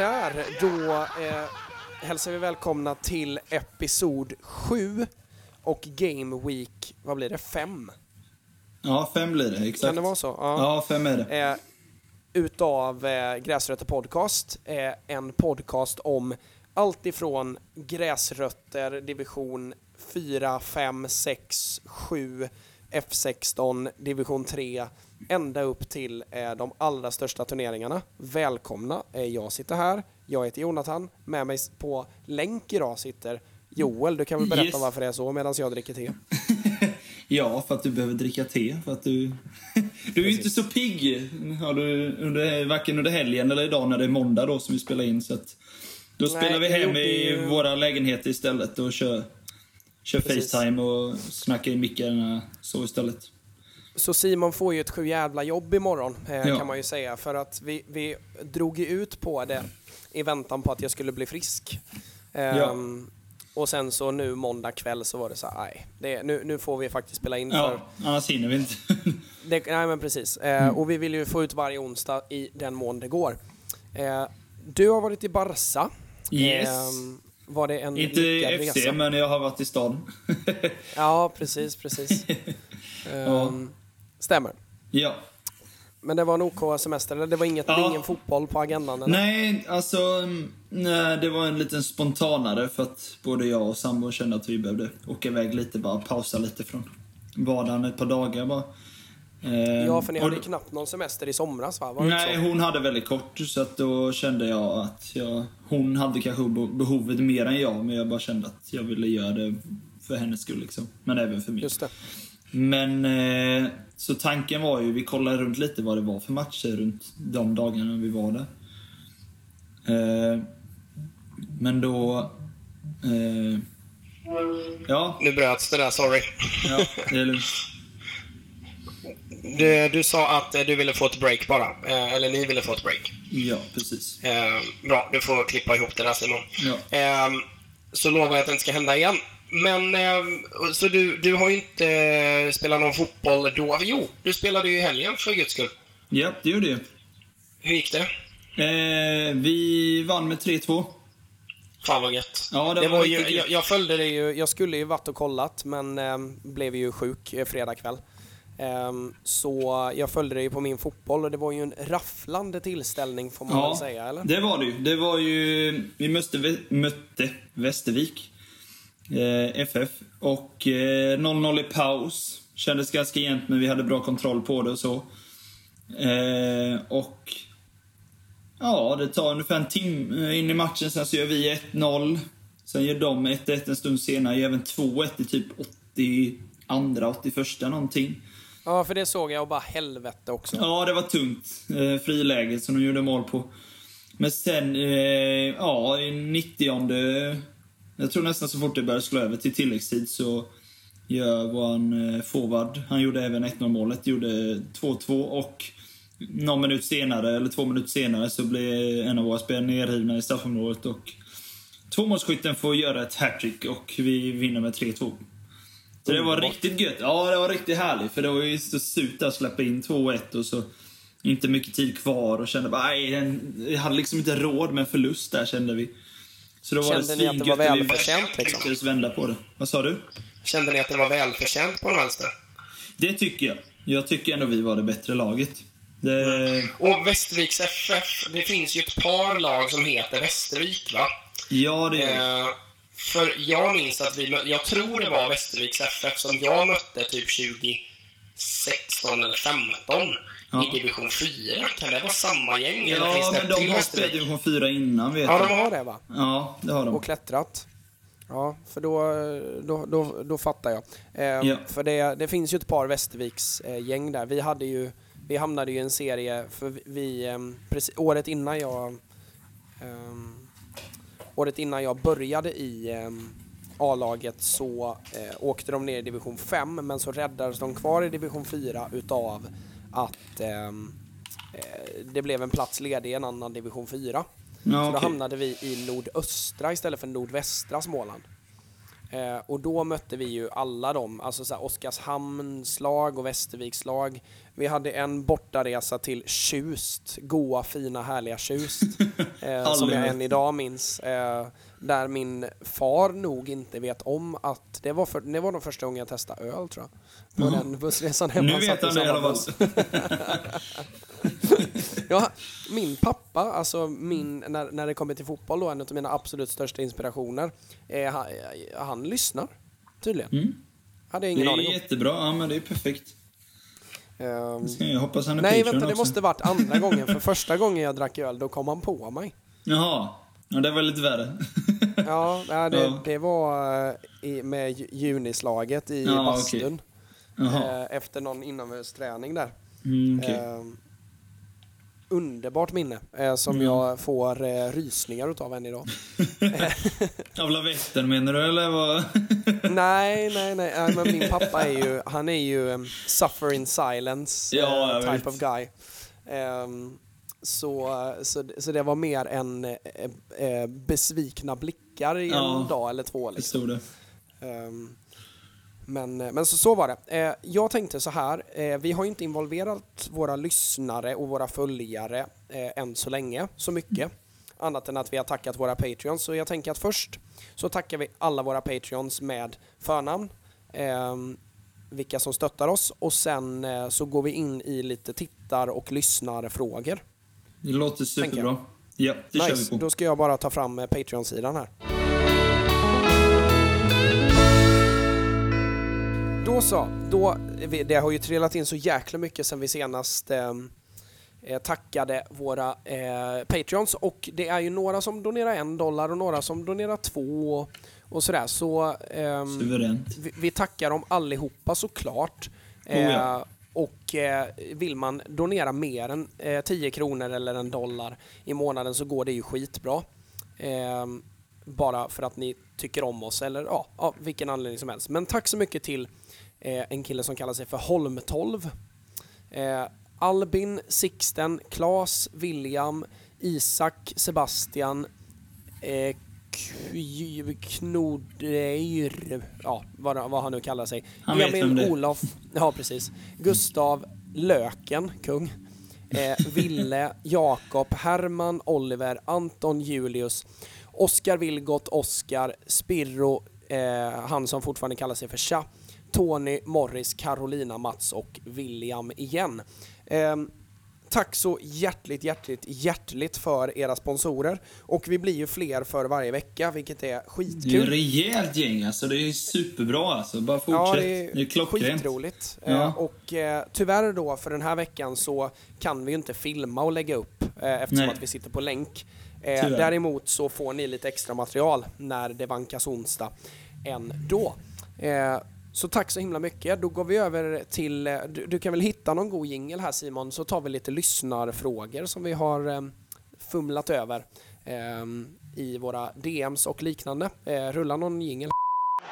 Sådär, då eh, hälsar vi välkomna till episod 7 och Game Week, vad blir det, 5? Ja, fem blir det. Exakt. Kan det vara så? Ja, fem är det. Eh, utav eh, Gräsrötter Podcast, eh, en podcast om allt ifrån gräsrötter, division 4, 5, 6, 7, F16, division 3, ända upp till eh, de allra största turneringarna. Välkomna! Eh, jag sitter här, jag heter Jonathan, med mig på länk idag sitter Joel, du kan väl berätta Yes. varför det är så medan jag dricker te? Ja, för att du behöver dricka te. För att du... du är ju inte så pigg. Har du under, varken under helgen eller idag när det är måndag då som vi spelar in. Så att då Nej, spelar vi hem i ju- våra lägenheter istället och kör, kör Precis. Facetime och snackar i mickarna så istället. Så Simon får ju ett sju jävla jobb imorgon eh, Ja. kan man ju säga för att vi, vi drog ju ut på det i väntan på att jag skulle bli frisk. Ehm, Och sen så nu måndag kväll så var det så här, nej, det, nu, nu får vi faktiskt spela in för Ja, annars hinner vi inte. det, nej men precis. Eh, Mm. Och vi vill ju få ut varje onsdag i den mån det går. Eh, du har varit i Barca. Yes. Var det en inte lyckad FC, resa? men jag har varit i stan. Ja, precis, precis. Ehm, Stämmer. ja. Men det var en OK semester, eller det var inget, Ja. ingen fotboll på agendan? Eller? Nej, alltså... mm, Nej, det var en liten spontanare för att både jag och sambon kände att vi behövde åka iväg lite, bara pausa lite från vardagen ett par dagar bara. Eh, Ja, för ni och hade då- knappt någon semester i somras va? Nej, hon hade väldigt kort så att då kände jag att jag, hon hade kanske be- behovet mer än jag, men jag bara kände att jag ville göra det för hennes skull liksom. Men även för min. Just det. Men eh, så tanken var ju, vi kollade runt lite vad det var för matcher runt de dagarna vi var där. Eh, men då... Eh, ja, Nu bröts det där, sorry. ja, det är lugnt. Du, du sa att eh, du ville få ett break bara. Eh, eller ni ville få ett break. Ja, precis. Eh, bra, du får klippa ihop det där Simon. Ja. Eh, så lovar jag att det inte ska hända igen. Men, eh, så du, du har ju inte spelat någon fotboll då? Jo, du spelade ju i helgen för guds skull. Ja, det gjorde jag. Hur gick det? Eh, vi vann med 3-2. Fan vad gött. Ja, det var var ju, jag, jag följde det ju, jag skulle ju varit och kollat men eh, blev ju sjuk eh, fredag kväll. Ehm, så jag följde det ju på min fotboll och det var ju en rafflande tillställning får man väl säga eller? det var det ju. Det var ju... Vi mötte, mötte Västervik. Eh, FF. Och eh, 0-0 i paus. Kändes ganska jämnt men vi hade bra kontroll på det och så. Eh, och... Ja, det tar ungefär en timme in i matchen. Sen så gör vi 1-0. Sen gör de 1-1 en stund senare. Gör även 2-1 i typ 82, 81 någonting. Ja för det såg jag och bara helvete också. Ja, det var tungt. Eh, friläget som de gjorde mål på. Men sen, eh, ja, i 90 Jag tror nästan så fort det började slå över till tilläggstid så gör våran eh, forward, han gjorde även 1-0 målet, gjorde 2-2 och någon minut senare, eller två minuter senare, så blev en av våra spelare nerrivna i straffområdet och tvåmålsskytten får göra ett hattrick och vi vinner med 3-2. Så det var riktigt gött. Ja, det var riktigt härligt. För det var ju så surt att släppa in 2-1 och så inte mycket tid kvar och kände bara, nej, vi hade liksom inte råd med en förlust där kände vi. Så då var Kände det ni att det var välförtjänt, liksom? lyckades vända på det. Vad sa du? Kände ni att det var välförtjänt på den vänster? Det tycker jag. Jag tycker ändå vi var det bättre laget. Det, Och Västerviks FF, det finns ju ett par lag som heter Västervik va? ja, det Eh, för jag minns att vi jag tror det var Västerviks FF som jag mötte typ 2016 eller 15 Ja. i division 4. Kan det vara samma gäng? eller Ja, finns det men de har spelat division 4 innan, vet Ja, jag. de har det va? Ja, det har de. Och klättrat. Ja, för då, då, då, då fattar jag. Eh, Ja. För det, det finns ju ett par Västerviks eh, gäng där. Vi, hade ju, vi hamnade ju i en serie, för vi, vi eh, precis, året innan jag ehm, året innan jag började i ehm, A-laget så eh, åkte de ner i division 5 men så räddades de kvar i division 4 utav att ehm, eh, det blev en plats ledig i en annan division 4. Ja, Så då hamnade vi i nordöstra istället för nordvästra Småland. Eh, och då mötte vi ju alla dem, alltså så här Oskarshamns lag och Västerviks lag. Vi hade en bortaresa till Tjust, goa, fina, härliga Tjust. Eh, som jag än idag minns. Eh, där min far nog inte vet om att det var, för, det var nog första gången jag testade öl tror jag. På den bussresan hem. Nu Han vet han det i alla fall. Ja, min pappa, alltså min, när, när det kommer till fotboll då, en av mina absolut största inspirationer, eh, han, han lyssnar tydligen. Mm. Hade jag Det ingen är aning om. jättebra. Ja, men det är perfekt. Ehm, Jag hoppas han är nej, vänta, det också. måste varit andra gången. För första gången jag drack öl, då kom han på mig. Jaha. Ja, det var lite värre. Ja, nej, det, Ja. det var eh, i, med ju- junislaget i Ja, bastun. Jaha. Eh, efter någon inomhusträning där. Mm. Ehm, underbart minne eh, som Mm. jag får eh, rysningar utav än idag. Av lavetten menar du, eller vad? nej, nej, nej, nej, men min pappa är ju, han är ju um, suffer in silence Ja, eh, type vet. of guy. Ehm, så, så, så det var mer än eh, eh, besvikna blickar i Ja. en dag eller två. Liksom. Förstod det. Ehm, men men så, så var det. Eh, jag tänkte så här, eh, vi har ju inte involverat våra lyssnare och våra följare eh, än så länge så mycket. Annat än att vi har tackat våra Patreons. Så jag tänker att först så tackar vi alla våra Patreons med förnamn. ehm, vilka som stöttar oss och sen eh, så går vi in i lite tittar och lyssnarfrågor. Det låter superbra. Ja, det kör vi Nice, på. då ska jag bara ta fram eh, Patreon-sidan här. Då så, då, det har ju trillat in så jäkla mycket sen vi senast eh, eh, tackade våra eh, Patreons och det är ju några som donerar en dollar och några som donerar två och, sådär. Så ehm, Suveränt. vi, vi tackar dem allihopa såklart. Oh ja. Eh, och eh, vill man donera mer än eh, 10 kronor eller en dollar i månaden så går det ju skitbra. Eh, bara för att ni tycker om oss eller ja, av vilken anledning som helst. Men tack så mycket till eh, en kille som kallar sig för Holmtolv. Eh, Albin, Sixten, Klas, William, Isak, Sebastian, eh, Knodeir, ja vad, vad han nu kallar sig. Han är. Olof, ja precis. Gustav Löken, kung. Eh, Ville, Jakob, Herman, Oliver, Anton, Julius, Oskar Vilgot, Oskar, Spirro, eh, han som fortfarande kallar sig för Cha, Tony, Morris, Carolina, Mats och William igen. Ehm, Tack så hjärtligt, hjärtligt, hjärtligt för era sponsorer. Och vi blir ju fler för varje vecka, vilket är Det är ett skitkul. rejält gäng alltså. Det är superbra alltså. Bara fortsätt. Ja, det är, klockrent. skitroligt. Ja. Eh, och eh, tyvärr då, för den här veckan så kan vi ju inte filma och lägga upp eh, eftersom Nej. att vi sitter på länk. Eh, däremot så får ni lite extra material när det vankas onsdag ändå. Eh, så tack så himla mycket. Då går vi över till, eh, du, du kan väl hitta någon god jingel här Simon, så tar vi lite lyssnarfrågor som vi har eh, fumlat över eh, i våra DMs och liknande. Eh, rulla någon jingel.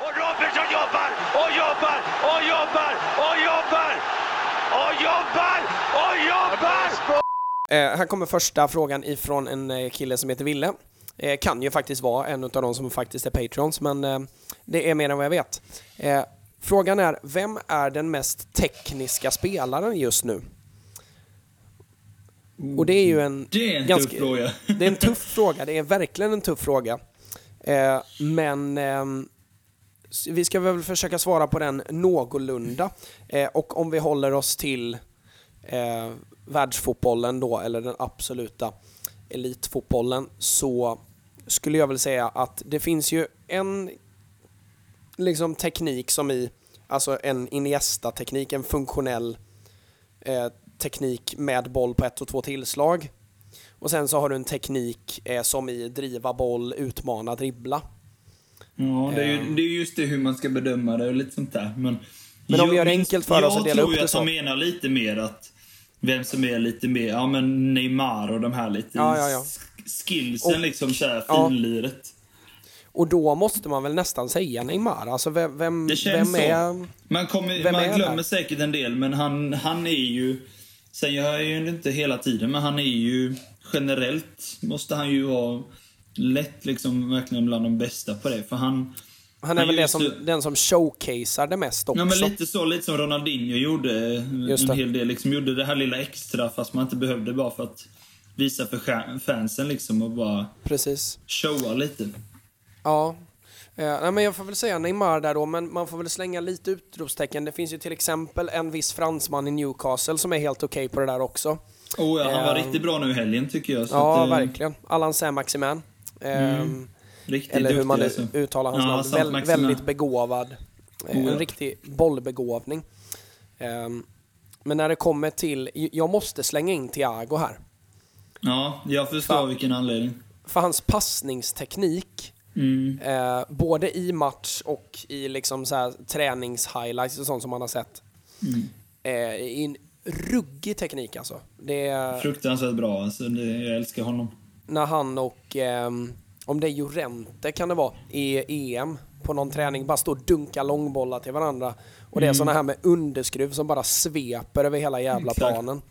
Och Robertson jobbar och jobbar och jobbar och jobbar och jobbar och jobbar! Eh, här kommer första frågan ifrån en eh, kille som heter Ville. Kan ju faktiskt vara en av de som faktiskt är Patrons, men det är mer än vad jag vet. Eh, frågan är, vem är den mest tekniska spelaren just nu? Och det är ju en... Det är en ganska- tuff fråga. Det är en tuff fråga, det är verkligen en tuff fråga. Eh, men s- vi ska väl försöka svara på den någorlunda. Eh, och om vi håller oss till eh, världsfotbollen då, eller den absoluta elitfotbollen, så skulle jag väl säga att det finns ju en liksom teknik som i, alltså en Iniesta-teknik, en funktionell eh, teknik med boll på ett och två tillslag. Och sen så har du en teknik eh, som i driva boll, utmana, dribbla. Ja, det är, ju, Ehm. det är just det hur man ska bedöma det och lite sånt där. Men, Men om vi gör det jag- enkelt för oss och delar upp Jag det tror ju att så. de menar lite mer att vem som är lite mer, ja men Neymar och de här lite Ja, ja, ja. sk- skillsen Och- liksom, såhär finliret. Och då måste man väl nästan säga Neymar. Alltså vem, vem, Det känns vem är... så. Man, kommer, vem är man glömmer där? säkert en del, men han, han är ju... Sen jag är ju inte hela tiden, men han är ju generellt måste han ju vara lätt liksom verkligen bland de bästa på det. För han, Han är Han väl gör det som, det. den som showcasear det mest också. Ja, men lite så, lite som Ronaldinho gjorde en hel del. Liksom, gjorde det här lilla extra fast man inte behövde bara för att visa för fansen liksom och bara Precis. showa lite. Ja. Eh, nej, men jag får väl säga Neymar där då, men man får väl slänga lite utropstecken. Det finns ju till exempel en viss fransman i Newcastle som är helt okej på det där också. Oh, ja, han var Ehm. riktigt bra nu i helgen tycker jag. Ja, att, eh, verkligen. Alain Saint-Maximin. Ehm, Riktigt Eller hur man duktig, alltså. uttalar hans Ja, namn. Väl, väldigt begåvad. Eh, Oh. En riktig bollbegåvning. Ehm, men när det kommer till... Jag måste slänga in Thiago här. Ja, jag förstår Fan. vilken anledning. För hans passningsteknik, Mm. eh, både i match och i liksom så här träningshighlights och sånt som man har sett, Mm. eh, är en ruggig teknik alltså. Det är Fruktansvärt bra. Alltså, det, jag älskar honom. när han och, ehm, om det är Jorente kan det vara, i EM på någon träning, bara står och dunkar långbollar till varandra. Och det är såna här med underskruv som bara sveper över hela jävla Exakt. planen.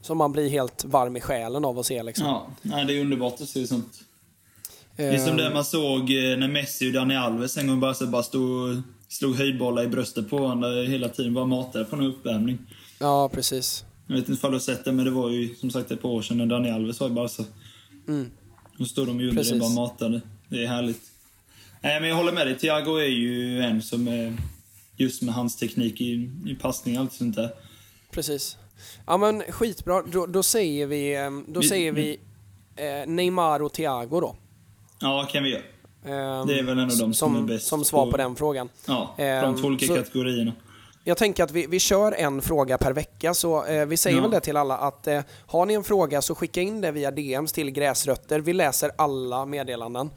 Som man blir helt varm i själen av att se liksom. Ja, nej, det är underbart att se sånt. Det är som det man såg eh, när Messi och Dani Alves en gång bara, så bara stod och slog höjdbollar i bröstet på varandra hela tiden. Bara matade på någon uppvärmning. Ja, precis. Jag vet inte om du har sett det, men det var ju som sagt ett par år sedan när Dani Alves var i Barca. Mm. Då stod de och gjorde Precis. det, bara matade. Det är härligt. Nej, men jag håller med dig. Thiago är ju en som är just med hans teknik i, i passning och allt sånt där. Precis. Ja men skitbra, då, då säger vi, ehm, då Vi- säger vi eh, Neymar och Thiago då. Ja, kan vi göra. Ehm, Det är väl en av dem som är bäst Som svar på på- den frågan. Ja, Ehm, de två olika så- kategorierna. Jag tänker att vi, vi kör en fråga per vecka, så eh, vi säger Ja. väl det till alla att eh, har ni en fråga så skicka in det via DMs till Gräsrötter. Vi läser alla meddelanden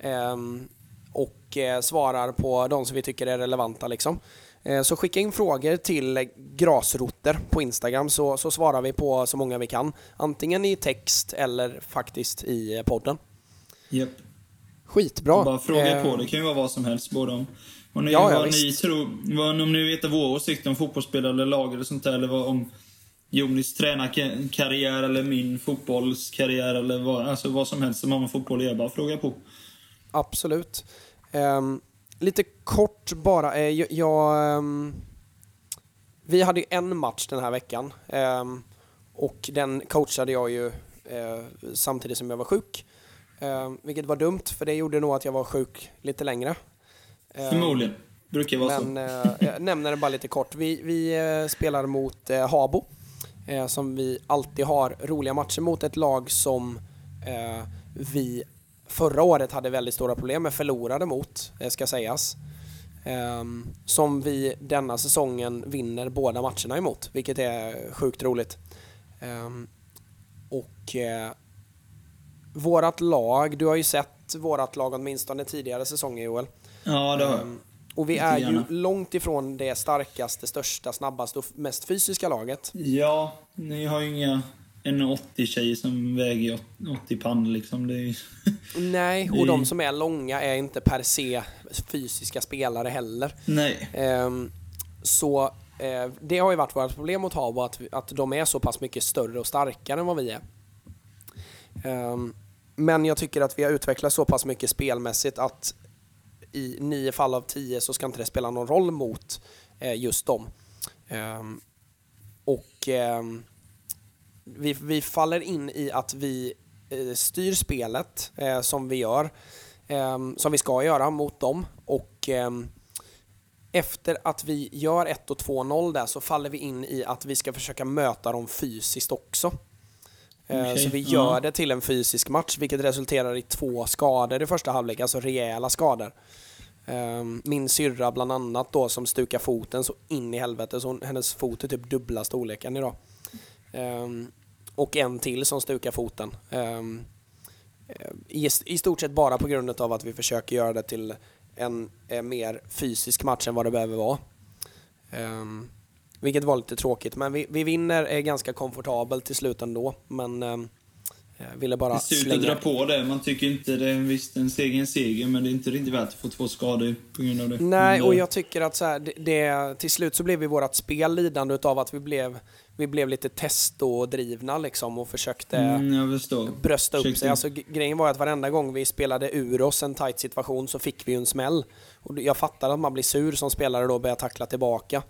ehm, och eh, svarar på de som vi tycker är relevanta. Liksom. Eh, så skicka in frågor till Grasrotter på Instagram så, så svarar vi på så många vi kan. Antingen i text eller faktiskt i eh, podden. Japp. Skitbra. Bara fråga Eh, på. Det kan ju vara vad som helst. Både om, om ni, Ja, ja, vad ni tror, vad, om ni vet vår åsikt om fotbollsspelare eller lag eller sånt där. Eller vad, om Jonis tränarkarriär eller min fotbollskarriär eller vad, alltså vad som helst som har med fotboll att göra. Bara fråga på. Absolut. Ehm, lite kort bara. eh, jag, jag, ehm, vi hade ju en match den här veckan ehm, och den coachade jag ju eh, samtidigt som jag var sjuk. Ehm, vilket var dumt för det gjorde nog att jag var sjuk lite längre. Ehm, Förmodligen. Brukar vara men eh, jag nämner det bara lite kort. Vi, vi eh, spelar mot eh, Habo, eh, som vi alltid har roliga matcher mot. Ett lag som eh, vi förra året hade väldigt stora problem med, förlorade mot, eh, ska sägas. Ehm, som vi denna säsongen vinner båda matcherna emot, vilket är sjukt roligt. Ehm, och eh, vårat lag, du har ju sett vårat lag åtminstone tidigare säsonger Joel. Ja, det har jag. Ehm, Och vi är ju långt ifrån det starkaste, största, snabbaste och mest fysiska laget. Ja, ni har ju inga 1,80 tjejer som väger 80 pannor liksom. Det är, Nej, och de som är långa är inte per se fysiska spelare heller. Nej. Ehm, så eh, det har ju varit vårt problem mot Habo, att de är så pass mycket större och starkare än vad vi är. Ehm, men jag tycker att vi har utvecklat så pass mycket spelmässigt att i nio fall av tio så ska inte det spela någon roll mot eh, just dem. Ehm, och ehm, vi, vi faller in i att vi eh, styr spelet eh, som vi gör, ehm, som vi ska göra mot dem. Och efter att vi gör 1 och 2-0 där så faller vi in i att vi ska försöka möta dem fysiskt också. Eh, Okej, Så vi ja. gör det till en fysisk match, vilket resulterar i två skador i första halvlek, alltså rejäla skador. Ehm, Min syrra bland annat då som stukar foten så in i helvete, så hon, hennes fot är typ dubbla storleken idag. Ehm, och en till som stukar foten. Ehm, eh, i, I stort sett bara på grund av att vi försöker göra det till en mer fysisk match än vad det behöver vara. Vilket var lite tråkigt, men vi, vi vinner är ganska komfortabelt till slut ändå. Men Eh, ville bara Det slänga... dra på det. Man tycker inte det är visst en seger en seger, men det är inte riktigt värt att få två skador på grund av det. Nej, och jag tycker att så här, det, det, till slut så blev vi vårt spel lidande av att vi blev, vi blev lite testodrivna liksom och försökte Mm, brösta upp sig. Alltså, grejen var att varenda gång vi spelade ur oss en tight situation så fick vi en smäll. Och jag fattar att man blir sur som spelare då och börjar tackla tillbaka.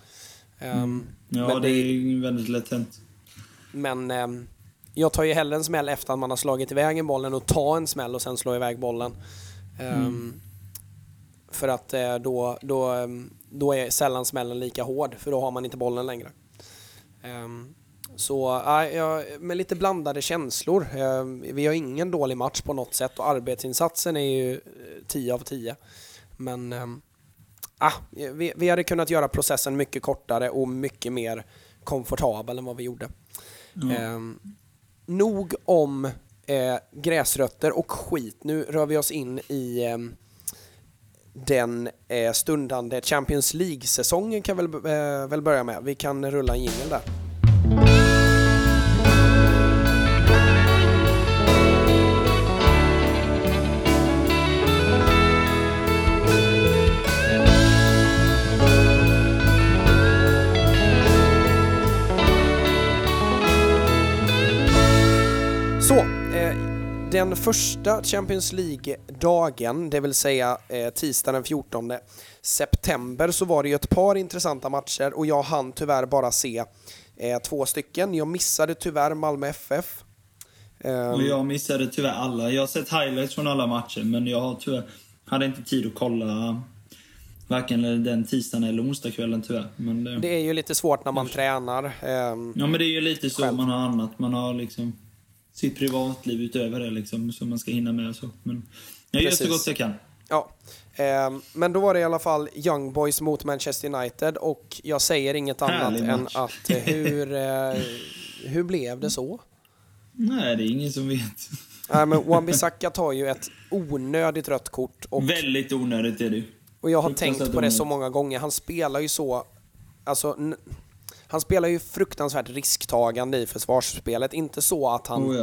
Ehm, Ja, men det det- är väldigt lätt hänt. Men ehm, jag tar ju hellre en smäll efter att man har slagit iväg en bollen och ta en smäll och sen slå iväg bollen. Ehm, För att eh, då, då, då är sällan smällen lika hård för då har man inte bollen längre. Så ja, med lite blandade känslor. Vi har ingen dålig match på något sätt och arbetsinsatsen är ju eh, 10 av 10. Men ah, vi, vi hade kunnat göra processen mycket kortare och mycket mer komfortabel än vad vi gjorde. Ehm, nog om eh, gräsrötter och skit. Nu rör vi oss in i ehm, den eh, stundande Champions League-säsongen kan vi väl, eh, väl börja med. Vi kan rulla en jingel där. Så, eh, den första Champions League-dagen, det vill säga eh, tisdagen den 14 september, så var det ju ett par intressanta matcher och jag hann tyvärr bara se eh, två stycken. Jag missade tyvärr Malmö FF. Ehm, Och jag missade tyvärr alla. Jag har sett highlights från alla matcher, men jag har tyvärr hade inte tid att kolla varken den tisdagen eller onsdagskvällen tyvärr. Men det, Det är ju lite svårt när man tränar. Ehm, ja, men det är ju lite så Själv. man har annat. Man har liksom sitt privatliv utöver det liksom, som man ska hinna med och så. Men jag gör så gott jag kan. Ja, ehm, men då var det i alla fall Young Boys mot Manchester United och jag säger inget annat Härlig än match. att eh, hur, eh, hur blev det så? Nej, det är ingen som vet. Nej, men Wan-Bissaka tar ju ett onödigt rött kort och, Väldigt onödigt är det ju. och jag har tänkt på det så många gånger. Han spelar ju så... Alltså, han spelar ju fruktansvärt risktagande i försvarsspelet. Inte så att han Oh,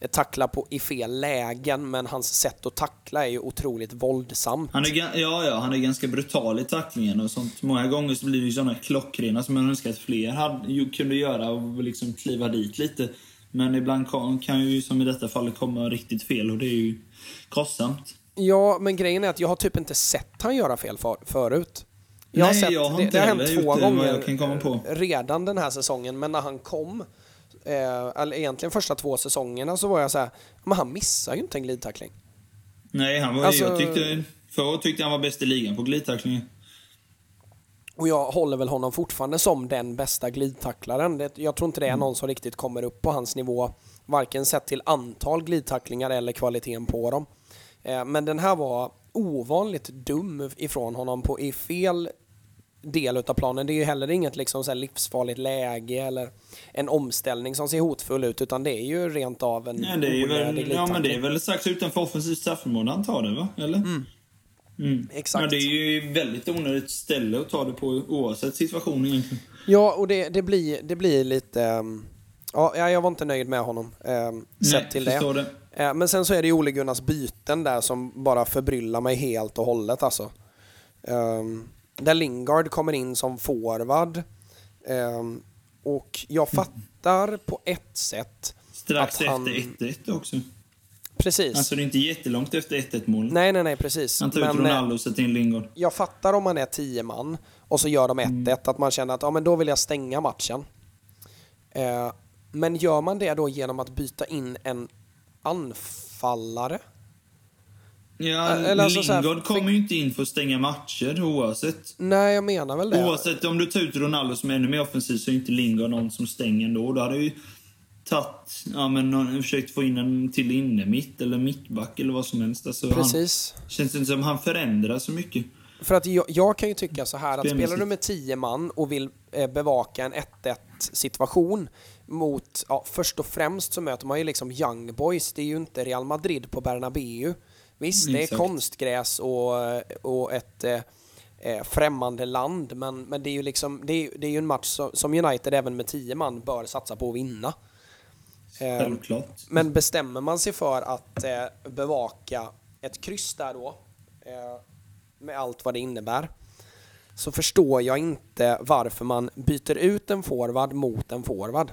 ja. tacklar på, i fel lägen, men hans sätt att tackla är ju otroligt våldsamt. Han är, ja, ja, han är ganska brutal i tacklingen och sånt. Många gånger så blir det ju såna klockrena som man önskar att fler hade, kunde göra och liksom kliva dit lite. Men ibland kan, kan ju, som i detta fallet, komma riktigt fel och det är ju kostsamt. Ja, men grejen är att jag har typ inte sett han göra fel för, förut. Jag har Nej, sett, jag har det, inte det har hänt två det, gånger på. redan den här säsongen, men när han kom, eh, eller egentligen första två säsongerna, så var jag så här, men han missar ju inte en glidtackling. Nej, han var, Alltså- jag tyckte, förra tyckte jag han var bäst i ligan på glidtacklingen. Och jag håller väl honom fortfarande som den bästa glidtacklaren. Det, jag tror inte det är någon som riktigt kommer upp på hans nivå, varken sett till antal glidtacklingar eller kvaliteten på dem. Eh, men den här var ovanligt dum ifrån honom på, i fel del utav planen. Det är ju heller inget liksom så livsfarligt läge eller en omställning som ser hotfull ut, utan det är ju rent av en Nej, det är väl, ja, men det är väl strax utanför offensivt straffområde han tar det, va? Eller? Mm. Exakt. Ja, det är ju väldigt onödigt ställe att ta det på oavsett situation egentligen. Ja, och det, det, blir, det blir lite... um, Ja, jag var inte nöjd med honom, um, sett till det. det. Eh, Men sen så är det ju Ole Gunnars byten där som bara förbryllar mig helt och hållet alltså. Um, där Lingard kommer in som forward. Um, och jag fattar på ett sätt Strax att han- efter 1-1 också. Precis. Alltså det är inte jättelångt efter 1-1 målet. nej, nej, nej, precis. Han tar ut Men, eh, Ronaldo och sätter in Lingard. jag fattar om man är tio man och så gör de 1-1, Mm. att man känner att ja, men då vill jag stänga matchen. Eh, men gör man det då genom att byta in en anfallare? Ja, eller alltså så här, Lingard för- kommer ju inte in för att stänga matcher oavsett. Nej, jag menar väl det. Oavsett om du tar ut Ronaldo som är ännu mer offensiv så är inte Lingard någon som stänger ändå. Då hade ju tagit, ja men någon- försökt få in en till inne mitt eller mittback eller vad som helst. Alltså, Precis. Han, känns inte som han förändrar så mycket. För att jag, jag kan ju tycka så här att spelar du med 10 man och vill eh, bevaka en 1-1 situation mot, ja, först och främst så möter man ju liksom Young Boys, det är ju inte Real Madrid på Bernabéu. Visst, det är konstgräs och, och ett eh, eh, främmande land, men, men det är ju liksom, det är, det är ju en match som, United även med 10 man bör satsa på att vinna. Eh, Självklart. Men bestämmer man sig för att eh, bevaka ett kryss där då, eh, med allt vad det innebär, så förstår jag inte varför man byter ut en forward mot en forward.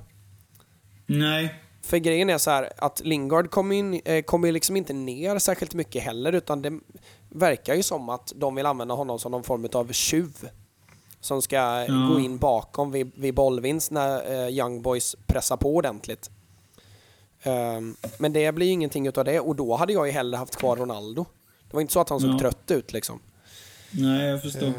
Nej, För grejen är så här att Lingard kommer ju eh, ju liksom inte ner särskilt mycket heller utan det verkar ju som att de vill använda honom som någon form av tjuv. Som ska Ja. gå in bakom vid, vid bollvinst när eh, Young Boys pressar på ordentligt. Ehm, men det blir ju ingenting utav det och då hade jag ju hellre haft kvar Ronaldo. Det var inte så att han såg Ja. trött ut liksom. nej jag förstår.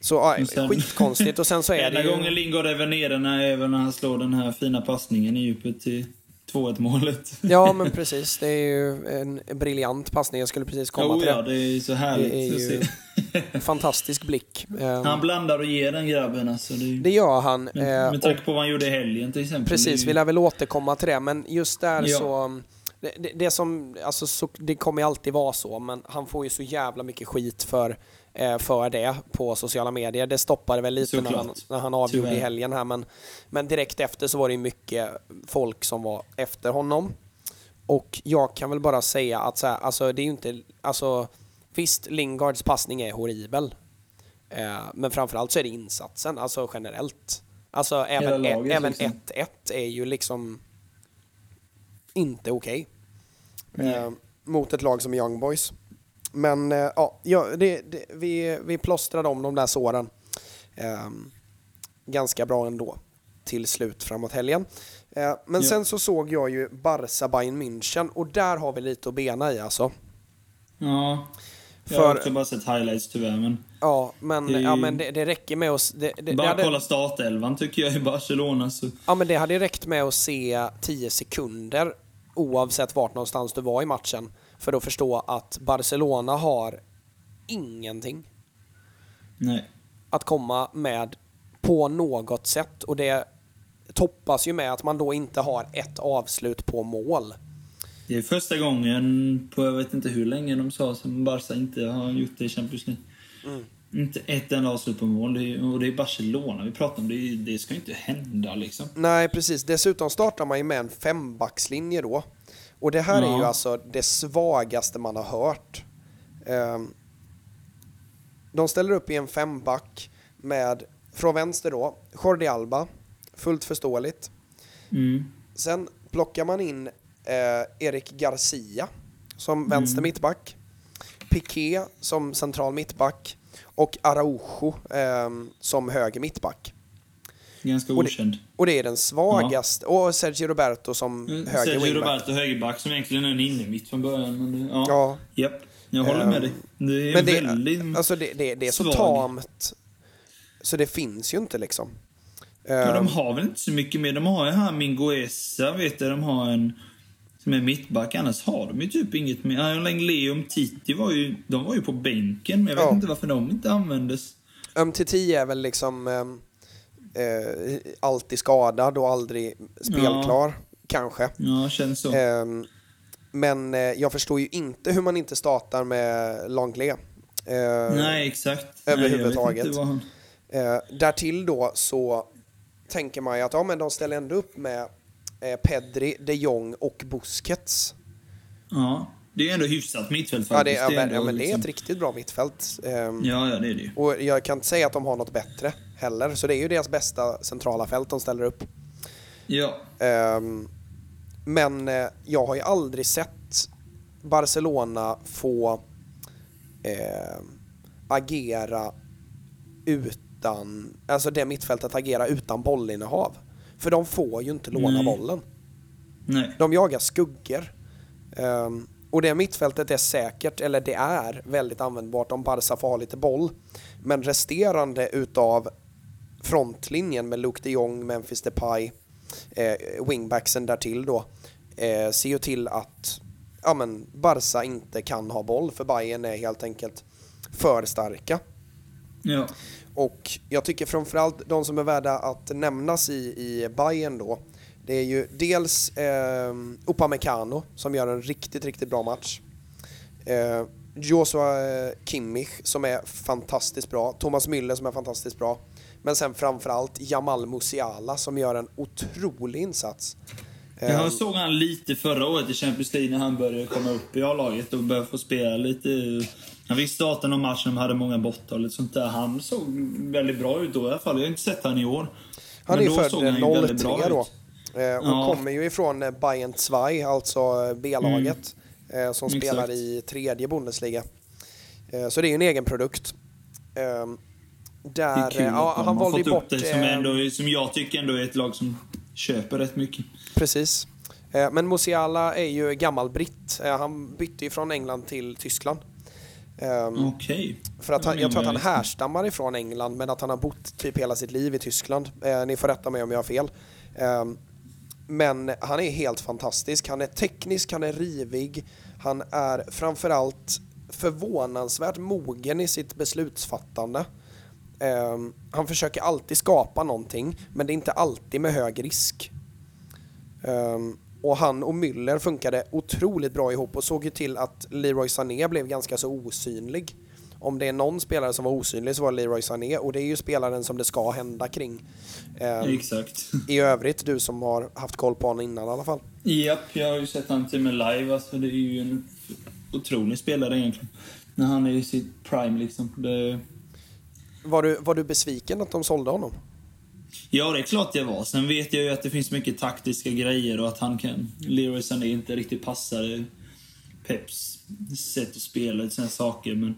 Så ja, Men sen- skitkonstigt och sen så är det ju... gången Lingard är väl nere när, är väl när han slår den här fina passningen i djupet till 2-1 målet. Ja men precis, det är ju en briljant passning. Jag skulle precis komma oh, till ja, det. det är så härligt Det är att ju- se. En fantastisk blick. Han blandar och ger den grabben alltså. Det, Det gör han. med, eh, med tanke på vad han gjorde i helgen till exempel. Precis, Det är vi ju- lär väl återkomma till det, men just där Ja. så... Det, det, det som, alltså så, det kommer ju alltid vara så, men han får ju så jävla mycket skit för, eh, för det på sociala medier. Det stoppade väl lite när han, när han avgjorde i Tyvärr. helgen här, men, men direkt efter så var det mycket folk som var efter honom. Och jag kan väl bara säga att så här, alltså det är ju inte, alltså visst, Lingards passning är horribel. Eh, men framförallt så är det insatsen, alltså generellt. Alltså även, laget, även liksom. 1-1 är ju liksom inte okej. Eh, mot ett lag som Young Boys. Men eh, ja, det, det, vi, vi plåstrade om de där såren eh, ganska bra ändå till slut framåt helgen. Eh, men sen så såg jag ju Barca Bayern München och där har vi lite att bena i alltså. Ja. Jag har också bara sett highlights tyvärr, men... Ja, men, Det ja, men det, det räcker med att... Det, det, Bara hade, kolla startelvan tycker jag i Barcelona så... ja, men det hade räckt med att se 10 sekunder oavsett vart någonstans du var i matchen för att förstå att Barcelona har ingenting Nej. att komma med på något sätt och det toppas ju med att man då inte har ett avslut på mål. Det är första gången på jag vet inte hur länge de sa som Barca inte har gjort det i Champions League. Mm. Inte ett enda avslut på mål. Det är, och det är Barcelona vi pratar om. Det, det ska ju inte hända liksom. Nej, precis. Dessutom startar man ju med en fembackslinje då. Och det här är ju Ja. alltså det svagaste man har hört. Ehm, de ställer upp i en femback med, från vänster då, Jordi Alba, fullt förståeligt. Mm. Sen plockar man in eh, Erik Garcia som vänster mittback. Piqué som central mittback. Och Araujo ehm, som höger mittback. Ganska Och det- okänd. Och det är den svagaste. Och Sergio Roberto som Mm, höger Sergio wingback. Roberto högerback som egentligen är en innermitt från början. Men det, ja. Ja. Japp. Jag håller Ehm, med dig. Det är Men det, väldigt... alltså det, det, det är så svag. tamt. Så det finns ju inte liksom. Ja, Ehm, de har väl inte så mycket mer. De har ju här Mingoesa, vet du. De har en som är mittback. Annars har de ju typ inget mer. Leum Titi var ju, de var ju på bänken. Men jag vet Ja. inte varför de inte användes. MTT är väl liksom ehm, eh, alltid skadad och aldrig spelklar. Kanske. Ja, känns så. Ehm, men eh, jag förstår ju inte hur man inte startar med Langley. Ehm, Nej, exakt. överhuvudtaget. Nej, han... Eh, därtill då så tänker man ju att ja, men de ställer ändå upp med eh, Pedri, de Jong och Busquets. Ja, det är ändå hyfsat mittfält Ja, det, faktiskt. ja, men, ändå ja, men det är liksom- ett riktigt bra mittfält. Ehm, Ja, ja, det är det. Och jag kan inte säga att de har något bättre heller, så det är ju deras bästa centrala fält de ställer upp. Ja. Ehm, men eh, jag har ju aldrig sett Barcelona få eh, agera utan, alltså det mittfältet agera utan bollinnehav. För de får ju inte låna Nej. bollen. Nej. De jagar skuggor. Ehm, och det mittfältet är säkert, eller det är väldigt användbart om Barca får ha lite boll. Men resterande utav frontlinjen med Luke de Jong, Memphis Depay, eh, wingbacksen därtill då, eh, ser ju till att ja, men Barca inte kan ha boll för Bayern är helt enkelt för starka. Ja. Och jag tycker framförallt de som är värda att nämnas i, i Bayern då, det är ju dels eh, Upamecano som gör en riktigt, riktigt bra match. Eh, Joshua eh, Kimmich som är fantastiskt bra. Thomas Müller som är fantastiskt bra. Men sen framförallt Jamal Musiala som gör en otrolig insats. Jag såg han lite förra året i Champions League när han började komma upp i A-laget och började få spela lite. Han fick starten av matchen, de hade många borta och lite sånt där. Han såg väldigt bra ut då i alla fall. Jag har inte sett han i år. Han är ju född såg han ju väldigt 03 bra då. Eh, och Ja. kommer ju ifrån eh, Bayern 2, alltså eh, B-laget. Eh, som Exakt. spelar i tredje Bundesliga. Så det är ju en egen produkt. Eh, Det är där, kul ja, han har valde fått bort... det som, ändå, som jag tycker ändå är ett lag som köper rätt mycket. Precis. Men Musiala är ju gammal britt. Han bytte ju från England till Tyskland. Ehm, Okej. För att han, Ja, jag tror att han härstammar ifrån England men att han har bott typ hela sitt liv i Tyskland. Ni får rätta mig om jag har fel. Men han är helt fantastisk. Han är teknisk, han är rivig. Han är framförallt förvånansvärt mogen i sitt beslutsfattande. Um, han försöker alltid skapa någonting men det är inte alltid med hög risk. Um, och han och Müller funkade otroligt bra ihop och såg ju till att Leroy Sané blev ganska så osynlig. Om det är någon spelare som var osynlig så var Leroy Sané och det är ju spelaren som det ska hända kring. Ehm, Exakt. I övrigt, du som har haft koll på honom innan i alla fall. Japp, jag har ju sett han till och med live. Alltså, det är ju en otrolig spelare egentligen. När han är i sitt prime liksom. Det... Var du, var du besviken att de sålde honom? Ja, det är klart jag var. Sen vet jag ju att det finns mycket taktiska grejer och att han kan... Leroy Sané inte riktigt passar Peps sätt att spela och sådana saker, men...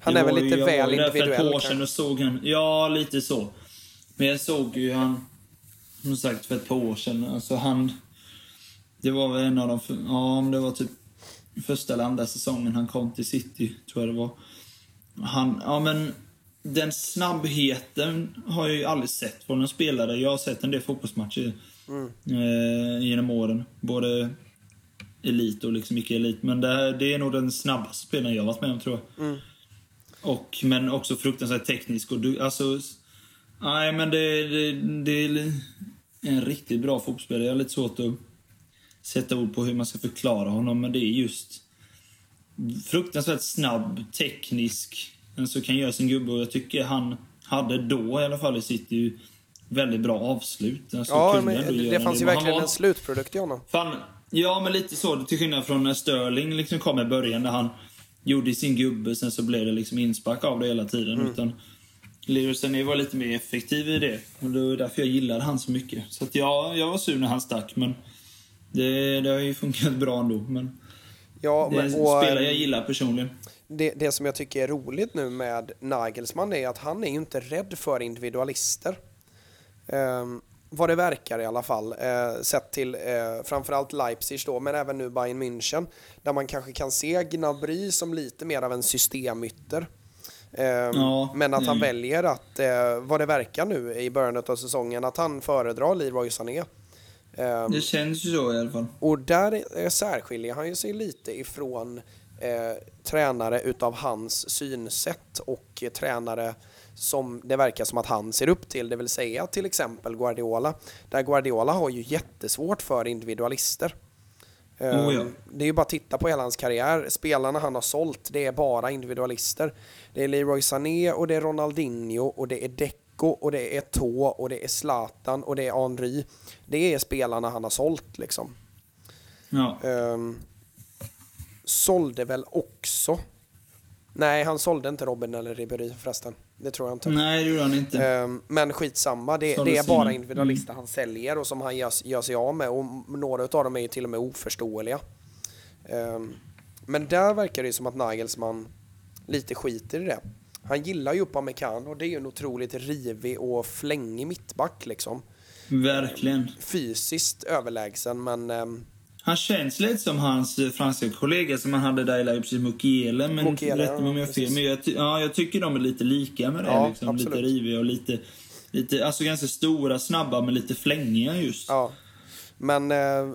Han är väl ju- lite jag väl ju där för individuell, ett år sedan och såg han... Ja, lite så. Men jag såg ju han... Som sagt, för ett par år sedan. Alltså han... Det var väl en av de... Ja, om det var typ första eller andra säsongen han kom till City, tror jag det var. Han... Ja, men... Den snabbheten har jag ju aldrig sett från en spelare. Jag har sett en del fotbollsmatcher eh, genom åren. Både elit och liksom icke-elit. Men det, det är nog den snabbaste spelaren jag har varit med om, tror jag. Och, men också fruktansvärt teknisk. Och du, alltså, nej, men det, det, det är en riktigt bra fotbollsspelare. Jag har lite svårt att sätta ord på hur man ska förklara honom, men det är just fruktansvärt snabb, teknisk, men så kan göra sin gubbe. Och jag tycker han hade då i alla fall i City väldigt bra avslut. Alltså, Ja, men det, det fanns ju Men han verkligen var- en slutprodukt i honom. Fan, ja, men lite så. Till skillnad från när Sterling liksom kom i början, där han gjorde sin gubbe, sen så blev det liksom inspark av det hela tiden. Utan Leroy Sané var lite mer effektiv i det. Och det var därför jag gillade han så mycket. Så att ja, jag var sur när han stack, men det, det har ju funkat bra ändå. Men Ja, det är men, och, spelare jag gillar personligen. det, det som jag tycker är roligt nu med Nagelsmann är att han är ju inte rädd för individualister. Um, vad det verkar i alla fall. Uh, sett till uh, framförallt Leipzig då, men även nu Bayern München. Där man kanske kan se Gnabry som lite mer av en systemytter. Ehm, Ja, men att han mm. väljer att, uh, vad det verkar nu i början av säsongen, att han föredrar Leroy Sané. Ehm, Det känns ju så i alla fall. och där eh, särskiljer han ju sig lite ifrån eh, tränare utav hans synsätt och eh, tränare som det verkar som att han ser upp till, det vill säga till exempel Guardiola. Där Guardiola har ju jättesvårt för individualister. Oh ja. Det är ju bara att titta på hela hans karriär. Spelarna han har sålt, det är bara individualister. Det är Leroy Sané och det är Ronaldinho och det är Deco och det är Eto'o och det är Zlatan och det är Henry. Det är spelarna han har sålt liksom. Ja. Um, sålde väl också... Nej, han sålde inte Robin eller Ribéry förresten. Det tror jag inte. Nej, det gjorde han inte. Ehm, men skitsamma, det, det är bara individualister han säljer och som han gör, gör sig av med. Och några av dem är ju till och med oförståeliga. Ehm, men där verkar det ju som att Nagelsmann lite skiter i det. Han gillar ju Upamecano och det är ju en otroligt rivig och flängig mittback liksom. Verkligen. Fysiskt överlägsen men ehm, Han känns lite som hans eh, franska kollega som han hade där i Leipzig, Mukiele. Men Mukiele, rätta mig om jag har fel. Men jag, ja, jag tycker de är lite lika med det. Ja, liksom. absolut. Lite riviga och lite, lite... Alltså ganska stora, snabba, men lite flängiga just. Ja. Men eh,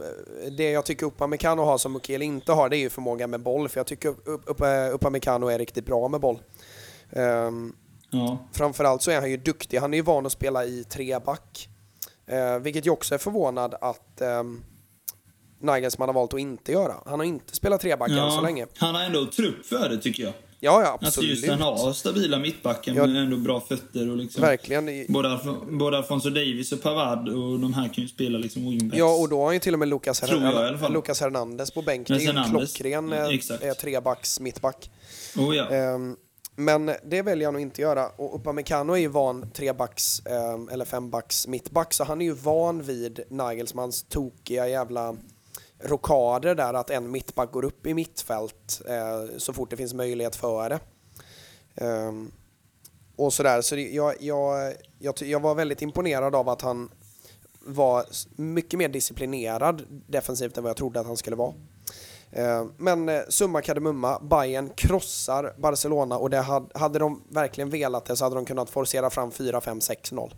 det jag tycker Upamecano har som Mukiele inte har, det är ju förmåga med boll. För jag tycker Up- Upamecano är riktigt bra med boll. Um, Ja. framförallt så är han ju duktig. Han är ju van att spela i treback. Uh, vilket ju också är förvånad att um, Nagelsmann har valt att inte göra. Han har inte spelat treback än så länge. Han har ändå trupp för det, tycker jag. Ja, ja, Alltså absolut. just han har stabila mittbackar Ja. med ändå bra fötter och liksom... Verkligen. Både, både Alfonso Davis och Pavard och de här kan ju spela liksom wingbacks. Ja, och då har han ju till och med Lucas, Her-. Lucas Hernandez på bänk. Det är Men en klockren ja, eh, eh, trebacks mittback. Oh, ja. Ehm, men det väljer han att inte göra. Och Upamecano är ju van trebacks ehm, eller fembacks mittback, så han är ju van vid Nagelsmans tokiga jävla rokader där att en mittback går upp i mittfält eh, så fort det finns möjlighet för det. Um, och sådär, så det, jag, jag, jag, jag var väldigt imponerad av att han var mycket mer disciplinerad defensivt än vad jag trodde att han skulle vara. Ehm, men eh, summa kardemumma, Bayern krossar Barcelona och det hade, hade de verkligen velat det så hade de kunnat forcera fram 4-5-6-0.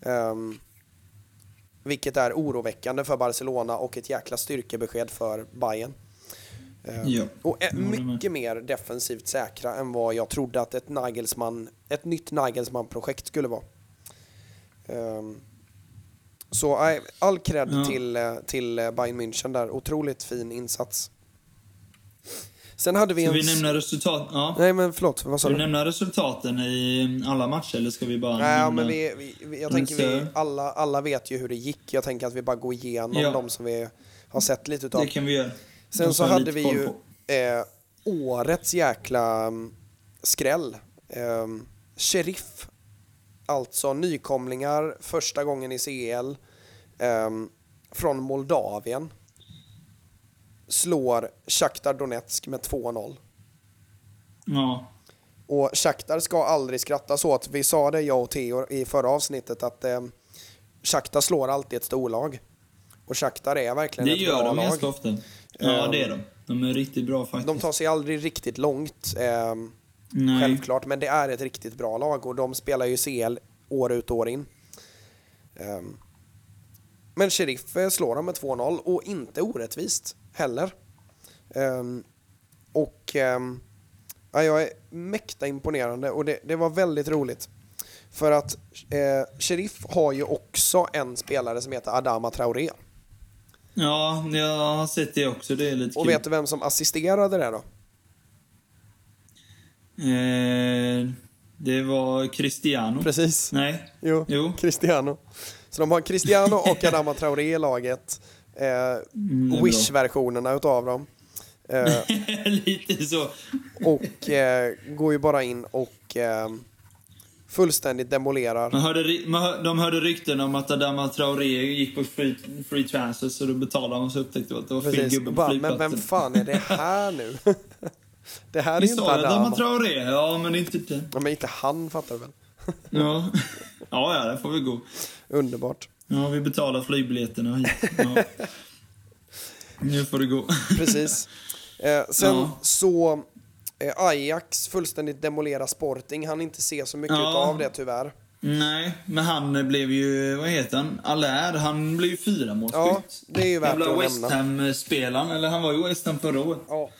Um, vilket är oroväckande för Barcelona och ett jäkla styrkebesked för Bayern. Eh, Ja, och mycket mer defensivt säkra än vad jag trodde att ett, Nagelsmann, ett nytt Nagelsmann-projekt skulle vara. Ehm, så nej, all cred Ja. till, eh, till eh, Bayern München där. Otroligt fin insats. Sen hade vi Ska en... vi nämna resultat? Ja. Nej men förlåt, vad sa Ska vi du? nämna resultaten i alla matcher eller ska vi bara Nej, nämna... men vi, vi, vi, jag tänker vi, alla, alla vet ju hur det gick. Jag tänker att vi bara går igenom Ja. de som vi har sett lite utav. Det kan vi göra. Sen så hade vi ju eh, årets jäkla mm, skräll. Eh, Sheriff, alltså nykomlingar första gången i CL eh, från Moldavien. Slår Shakhtar Donetsk med 2-0. Ja. Och Shakhtar ska aldrig skratta så att vi sa det jag och Theo i förra avsnittet att eh, Shakhtar slår alltid ett storlag. Och Shakhtar är verkligen Det ett gör bra de lag. ganska ofta. Ja, Ehm, det är de. De är riktigt bra faktiskt. De tar sig aldrig riktigt långt, eh, Nej. självklart, men det är ett riktigt bra lag och de spelar ju CL år ut och år in. Ehm, men Sheriff eh, slår dem med 2-0 och inte orättvist heller. Ehm, och ehm, ja, jag är mäkta imponerande och det, det var väldigt roligt. För att eh, Sheriff har ju också en spelare som heter Adama Traoré. Ja, jag har sett det också. Det är lite Och kul. vet du vem som assisterade det då? Eh, det var Cristiano. Precis. Nej. Jo, Jo. Cristiano. Så de har Cristiano och Adama Traoré i laget. Eh, Mm, Wish-versionerna utav dem. Eh, lite så. och eh, går ju bara in och eh, fullständigt demolerar. Man hörde, man hör, de hörde rykten om att Adama Traoré gick på free, free transfer, så då betalade de så upptäckte de att det var fel gubbe på Bara, men flygplatsen. vem fan är det här nu? det här är Vi ju inte Adama Adama. Traoré, ja men inte det. Ja, men inte han fattar du väl? Ja. ja, ja, det får vi gå. Underbart. Ja, vi betalar flygbiljetterna hit. Ja. Nu får det gå. Precis. Eh, sen Ja. så eh, Ajax fullständigt demolerar Sporting. Han inte se så mycket Ja. utav det tyvärr. Nej, men han blev ju, vad heter han? Allaire, han blev ju fyra Ja, det är ju värt Jävla att West. Ham-spelaren, eller han var ju West Ham förra året. Ja.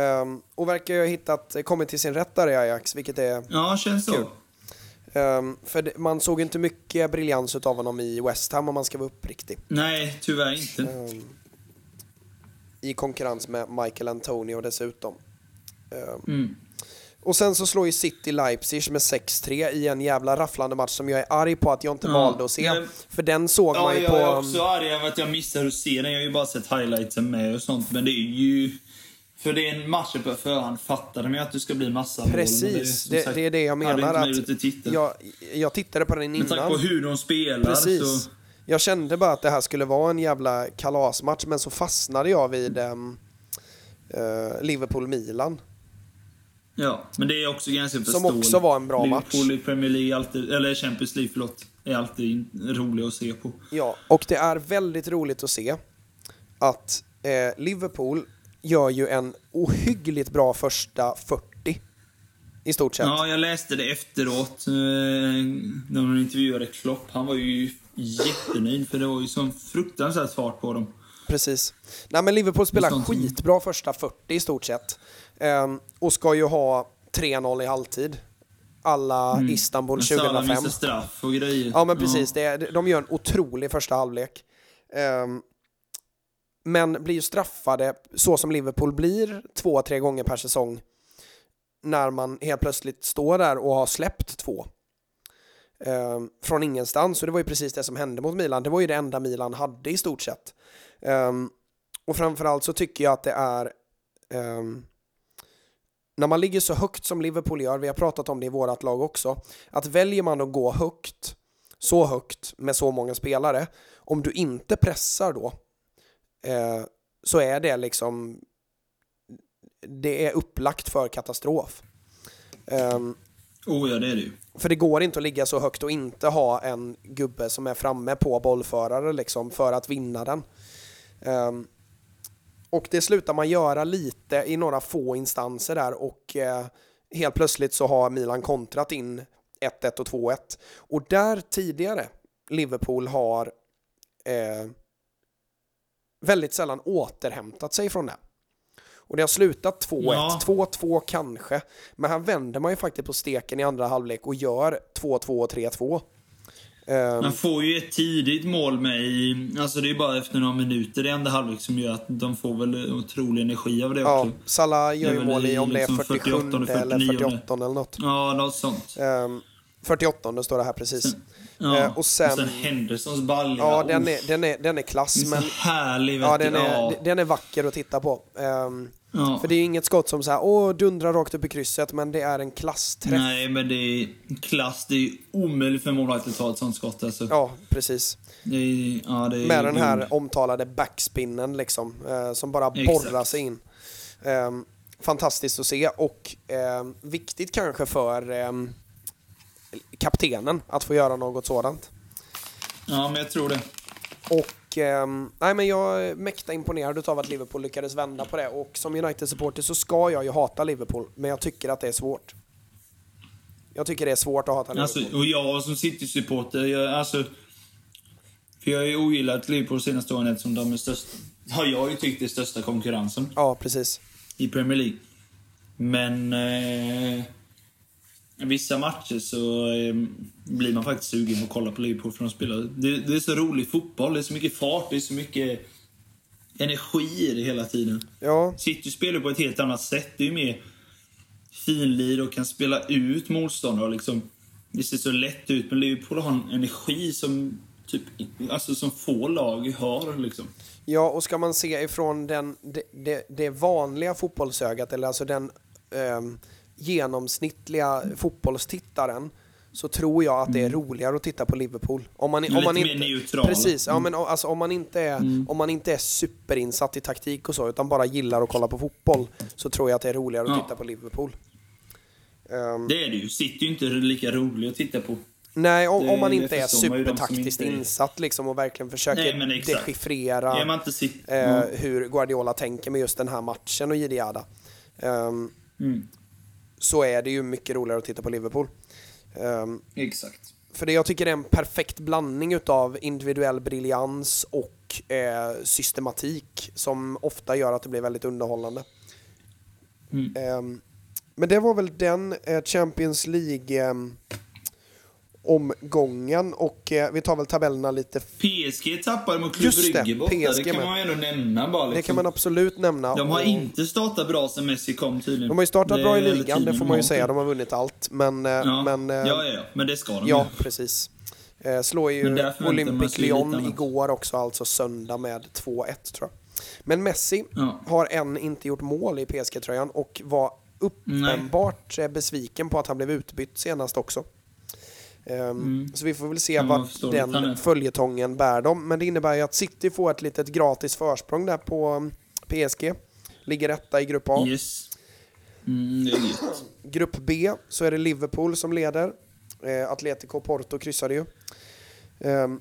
Ehm, och verkar ju ha hittat, kommit till sin rätt där i Ajax, vilket är... Ja, känns så. Ehm, för det, man såg inte mycket briljans utav honom i West Ham om man ska vara uppriktig. Nej, tyvärr inte. Ehm, I konkurrens med Michael Antonio dessutom. Ehm, Mm. och sen så slår ju City Leipzig med 6-3 i en jävla rafflande match som jag är arg på att jag inte Ja, valde att se. jag- För den såg Ja, man ju jag på... är också arg över att jag missade att se den. Jag har ju bara sett highlightsen med och sånt. Men det är ju... För det är en match på förhand fattade man ju att det ska bli massa mål. Precis, som det, sagt, det är det jag menar. Att jag, jag tittade på den Med tanke innan. på hur de spelar Precis. så... Jag kände bara att det här skulle vara en jävla kalasmatch, men så fastnade jag vid ehm, eh, Liverpool-Milan. Ja, men det är också ganska Som förståeligt. också var en bra Liverpool i Premier League, alltid, eller Champions League, förlåt, är alltid rolig att se på. Ja, och det är väldigt roligt att se att eh, Liverpool gör ju en ohyggligt bra första 40. I stort sett. Ja, jag läste det efteråt, eh, när de intervjuade Klopp. Han var ju jättenöjd, för det var ju sån fruktansvärt fart på dem. Precis. Nej men Liverpool spelar skitbra första 40 i stort sett. Ehm, och ska ju ha 3-0 i halvtid. Alla Istanbul Men Salah 2005. missar straff och grejer. Ja men precis, det, är- de gör en otrolig första halvlek. Ehm, men blir ju straffade så som Liverpool blir två, tre gånger per säsong. när man helt plötsligt står där och har släppt två. Eh, från ingenstans, och det var ju precis det som hände mot Milan. Det var ju det enda Milan hade i stort sett. Eh, och framförallt så tycker jag att det är eh, när man ligger så högt som Liverpool gör, vi har pratat om det i vårt lag också, att väljer man att gå högt, så högt med så många spelare, om du inte pressar då, eh, så är det liksom, det är upplagt för katastrof. Um, Oh ja, det är det ju. för det går inte att ligga så högt och inte ha en gubbe som är framme på bollförare liksom för att vinna den. Ehm, och det slutar man göra lite i några få instanser där och eh, helt plötsligt så har Milan kontrat in 1-1 och 2-1. Och där tidigare Liverpool har eh, väldigt sällan återhämtat sig från det. Och det har slutat 2-1, Ja. 2-2 kanske. Men här vänder man ju faktiskt på steken i andra halvlek och gör 2-2 och 3-2. Ehm, Man får ju ett tidigt mål med i... Alltså det är bara efter några minuter i andra halvlek som gör att de får väl otrolig energi av det ja, också. Salah gör ju mål i om det är liksom 47 48, eller 49. 48 eller något. Ja, något sånt. Ehm, 48 står det här precis. Ja. Eh, och sen- Hendersons balja. Ja, den är, den är, den är klass, det är så men härlig. ja, den, är, ja. den är vacker att titta på. Ehm, Ja. För det är inget skott som så här, åh, dundrar rakt upp i krysset, men det är en klassträff. Nej, men det är klass. Det är omöjligt för målvakten att ta ett sånt skott. Alltså. Ja, precis. Det är, ja, det är Med den här guld. omtalade backspinnen liksom, eh, som bara borrar sig in. Ehm, fantastiskt att se och ehm, viktigt kanske för ehm, kaptenen att få göra något sådant. Ja, men jag tror det. Och ehm, nej, men jag är mäkta imponerad av att Liverpool lyckades vända på det och som United-supporter så ska jag ju hata Liverpool, men jag tycker att det är svårt. Jag tycker det är svårt att hata Liverpool. Alltså, och jag som City-supporter, jag, alltså... För jag har ju ogillat Liverpool senaste åren eftersom de är störst... Har jag ju tyckt är största konkurrensen Ja, precis. i Premier League. Men... Eh, vissa matcher så eh, blir man faktiskt sugen på att kolla på Liverpool för de spelar. Det, det är så rolig fotboll, det är så mycket fart, det är så mycket energi i det hela tiden. Ja, City spelar på ett helt annat sätt. Det är ju mer finlir och kan spela ut motståndare. Liksom, det ser så lätt ut, men Liverpool har en energi som, typ, alltså, som få lag har. Liksom. Ja, och ska man se ifrån den, det, det, det vanliga fotbollsögat, eller alltså den ehm, genomsnittliga fotbollstittaren, så tror jag att det är roligare att titta på Liverpool. Om man, Mm. om man inte, neutral. Mm. Precis, ja, men alltså, om, man inte är, om man inte är superinsatt i taktik och så, utan bara gillar att kolla på fotboll, så tror jag att det är roligare att Ja. titta på Liverpool. Ehm, Det är det ju. City är inte lika roligt att titta på. nej, om, det- om man inte är supertaktiskt inte är- insatt liksom, och verkligen försöker Nej, dechiffrera eh, Ja. hur Guardiola tänker med just den här matchen och jidi jada. Ehm, Mm. Så är det ju mycket roligare att titta på Liverpool. Ehm, Exakt. för det jag tycker är en perfekt blandning utav individuell briljans och eh, systematik som ofta gör att det blir väldigt underhållande. Mm. Ehm, men det var väl den eh, Champions League ehm, omgången och eh, vi tar väl tabellerna lite. PSG tappade mot det, Brygge borta. PSG Det kan man ju ändå nämna bara. Liksom. Det kan man absolut nämna. De har Och- inte startat bra sen Messi kom tydligen. De har ju startat Det bra i ligan, det får man ju säga. De har vunnit allt. Men, eh, Ja. men eh, ja, ja, ja. Men det ska de ja, ju. precis. Eh, slår ju Olympic Lyon igår också, alltså söndag med 2-1 tror jag. Men Messi Ja. har än inte gjort mål i PSG-tröjan och var uppenbart eh, besviken på att han blev utbytt senast också. Ehm, Så vi får väl se Mm. Vart den följetongen bär dem. Men det innebär ju att City får ett litet gratis försprång där på mm, PSG. Ligger etta i Grupp A. Yes. Mm, det är gött. Grupp B så är det Liverpool som leder. Eh, Atletico Porto kryssade ju. Ehm,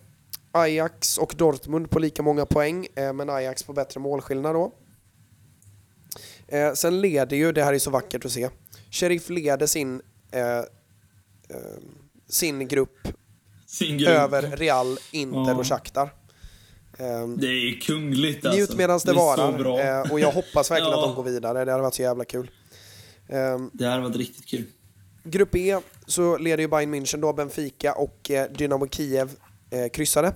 Ajax och Dortmund på lika många poäng, eh, men Ajax på bättre målskillnad då. Eh, sen leder ju, det här är så vackert att se, Sheriff leder sin, eh, eh, sin grupp Sin grupp. över Real, Inter Ja. och Shakhtar. Ehm, Det är kungligt alltså. Njut medan det, bra. varar eh, och jag hoppas verkligen Ja. att de går vidare, det hade varit så jävla kul. Ehm, Det har varit riktigt kul. Grupp E så leder ju Bayern München då, Benfica och eh, Dynamo Kiev eh, kryssade.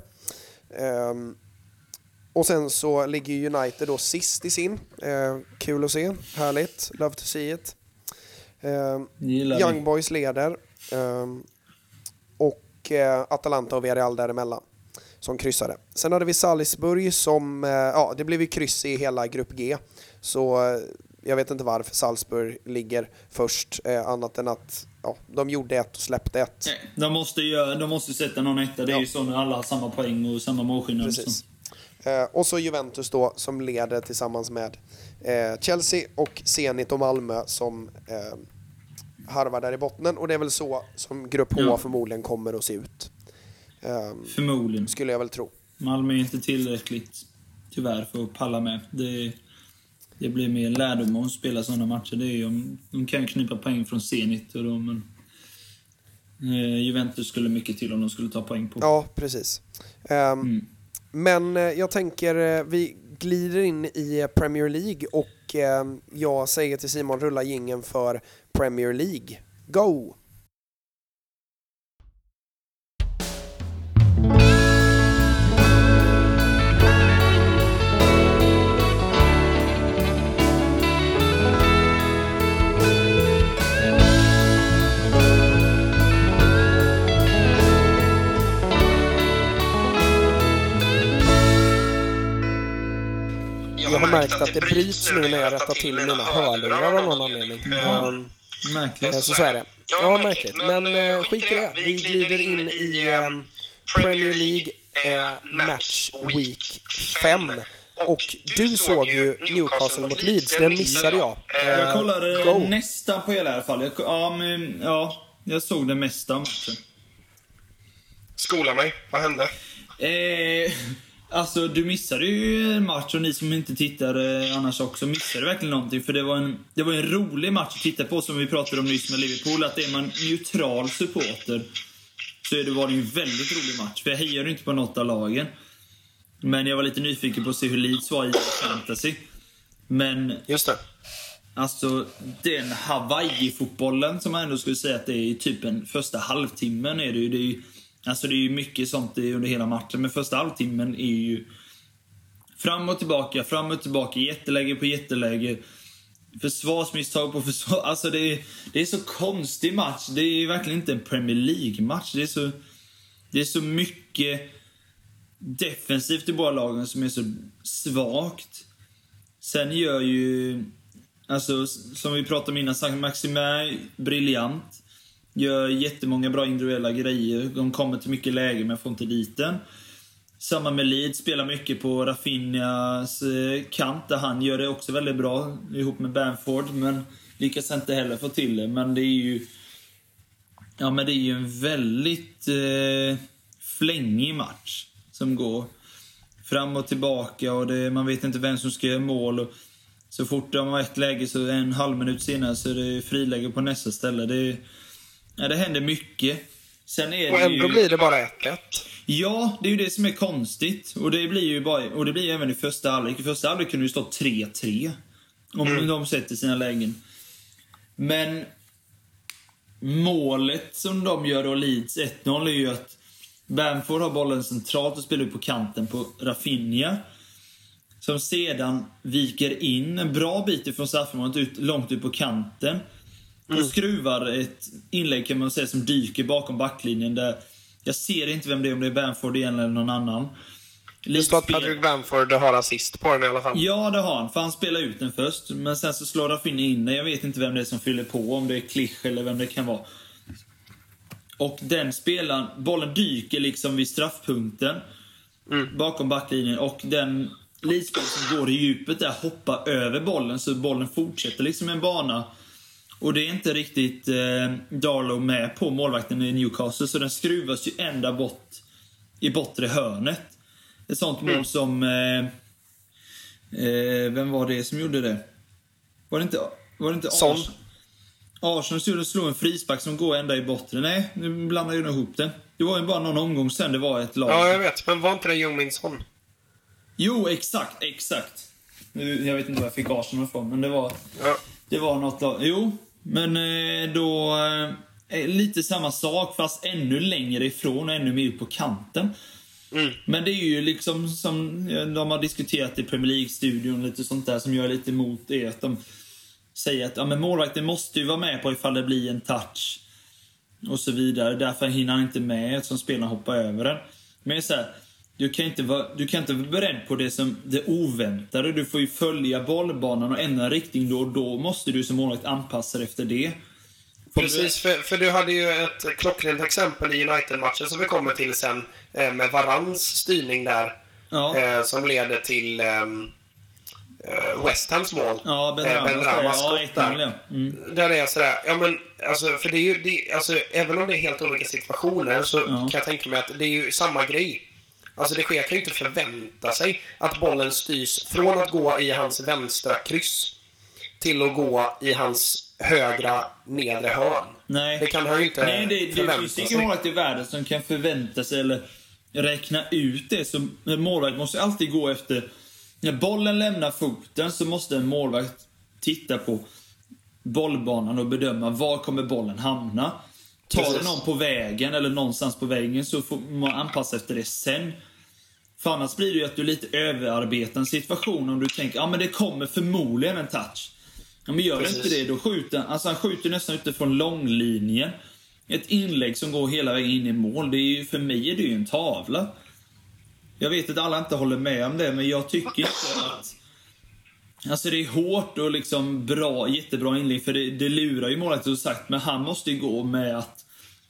Ehm, och sen så ligger United då sist i sin. Kul att se, härligt, love to see it. Det Young. Boys leder. Och eh, Atalanta och Villarreal däremellan. Som kryssade. Sen hade vi Salzburg som, eh, ja det blev ju kryss i hela grupp G. Så eh, jag vet inte varför Salzburg ligger först, eh, annat än att ja, de gjorde ett och släppte ett. De måste, göra, de måste sätta någon etta. Det är Ja. ju så när alla har samma poäng och samma målskillnad. och Precis. så. Eh, och så Juventus då som leder tillsammans med eh, Chelsea och Zenit och Malmö som harvar där i botten. Och det är väl så som Grupp H Ja. förmodligen kommer att se ut. Eh, Förmodligen. skulle jag väl tro. Malmö är inte tillräckligt, tyvärr, för att palla med. Det, det blir mer lärdom att spela sådana matcher. Det är ju de kan knipa poäng från Zenit och de, men, eh, Juventus skulle mycket till om de skulle ta poäng på. Ja, precis. Ehm, Mm. Men eh, jag tänker, eh, vi glider in i Premier League och eh, jag säger till Simon, rulla gingen för Premier League. Go! Jag har märkt att det bryts nu när jag rättar till mina hörlurar av någon anledning. Ja. Märkligt. Eh, Så så är det. Ja, märkligt. Men eh, skit i det. Vi glider in i eh, Premier League eh, Match Week 5. Och du såg ju Newcastle mot Leeds, den missade jag. Eh, Jag kollade go. nästan på hela i alla fall. Jag, ja, men, ja, jag såg det mesta matchen. Skola mig. Vad hände? Eh, alltså, du missade ju en match och ni som inte tittar eh, annars också missade verkligen någonting. För det var, en, det var en rolig match att titta på som vi pratade om nyss med Liverpool. Att är man neutral supporter så är det, var det ju en väldigt rolig match. För jag hejade inte på något av lagen. Men jag var lite nyfiken på att se hur Leeds var i fantasy. Men Just det. Alltså, den Hawaii-fotbollen som man ändå skulle säga att det är typ en första halvtimmen är det ju. Det är ju alltså det är ju mycket sånt under hela matchen, men första halvtimmen är ju fram och tillbaka, fram och tillbaka, jätteläge på jätteläge. Försvarsmisstag på försvar. Alltså det är, det är så konstig match. Det är verkligen inte en Premier League-match. Det är så, det är så mycket defensivt i båda lagen som är så svagt. Sen gör ju, alltså som vi pratade om innan, sagt, Maxime briljant. Gör jättemånga bra individuella grejer. De kommer till mycket läge men får inte dit den. Samma med Leeds, spelar mycket på Rafinhas eh, kant där han gör det också väldigt bra ihop med Bamford men lyckas inte heller få till det. Men det är ju... Ja men det är ju en väldigt eh, flängig match som går fram och tillbaka och det, man vet inte vem som ska göra mål. Och så fort de har ett läge så en halv minut senare så är det friläge på nästa ställe. Det, ja, det händer mycket. Sen är Och det ändå ju... blir det bara 1-1. Ja, det är ju det som är konstigt. Och det blir ju bara, och det blir även i första halvlek. I första halvlek kunde det ju stå 3-3. Om de sätter sina lägen. Men målet som de gör då, Leeds 1-0, är ju att Bamford har bollen centralt och spelar ut på kanten på Rafinha. Som sedan viker in en bra bit ifrån straffområdet, ut, långt ut på kanten. Och skruvar ett inlägg kan man säga som dyker bakom backlinjen där jag ser inte vem det är, om det är Bamford igen eller någon annan. Det står att Patrick Bamford har assist på den i alla fall. Ja, det har han. För han spelar ut den först. Men sen så slår Rafinha in den. Jag vet inte vem det är som fyller på. Om det är Klich eller vem det kan vara. Och den spelaren, bollen dyker liksom vid straffpunkten. Bakom backlinjen. Och den Leedsspelaren som går i djupet där hoppar över bollen. Så bollen fortsätter liksom en bana. Och det är inte riktigt eh, Darlow med på målvakten i Newcastle. Så den skruvas ju ända bort i bortre hörnet. Ett sånt mål som... Eh, eh, vem var det som gjorde det? Var det inte, var det inte Son. Arsenal? Slå en frispark som går ända i bortre. Nej, nu blandar jag ihop det. Det var ju bara någon omgång sen det var ett lag. Ja, jag vet. Men var inte det Jominsson? Jo, exakt, exakt. Nu, jag vet inte var jag fick Arsenal ifrån, men det var... Ja. Det var något lag. Jo, men eh, då... Eh, lite samma sak, fast ännu längre ifrån och ännu mer på kanten. Men det är ju liksom som de har diskuterat i Premier League-studion, lite sånt där som jag är lite emot, är att de... säga att ja, men målvakten måste ju vara med på ifall det blir en touch och så vidare. Därför hinner han inte med som spelaren hoppar över den. Men så här, du kan, inte vara, du kan inte vara beredd på det som det oväntade. Du får ju följa bollbanan och ändra riktning då och då måste du som målvakt anpassa dig efter det. Precis, för, för du hade ju ett klockrent exempel i United-matchen som vi kommer till sen eh, med Varans styrning där. Ja. Eh, som leder till ehm, eh, West Hams mål. Ja, Ben Rama ben säger Ramas ja, skott 1-0 där. ja. Mm. Där är jag sådär, ja men alltså, för det är ju, det, alltså, även om det är helt olika situationer så kan jag tänka mig att det är ju samma grej. Alltså det sker, kan ju inte förvänta sig att bollen styrs från att gå i hans vänstra kryss till att gå i hans högra nedre hörn. Nej. Det kan han ju inte Nej, det, det förvänta finns sig. ingen målvakt i världen som kan förvänta sig eller räkna ut det. Så en målvakt måste alltid gå efter... När bollen lämnar foten så måste en målvakt titta på bollbanan och bedöma var kommer bollen hamna. Tar Precis. någon på vägen eller någonstans på vägen så får man anpassa efter det sen. För annars blir det ju att du lite överarbetar en situation om du tänker ja men det kommer förmodligen en touch. Ja, men gör Precis. inte det, då skjuter han. Alltså han skjuter nästan utifrån långlinjen. Ett inlägg som går hela vägen in i mål. Det är ju, för mig är det ju en tavla. Jag vet att alla inte håller med om det, men jag tycker inte att... Alltså det är hårt och liksom bra, jättebra inlägg, för det, det lurar ju målvakten som sagt, men han måste ju gå med att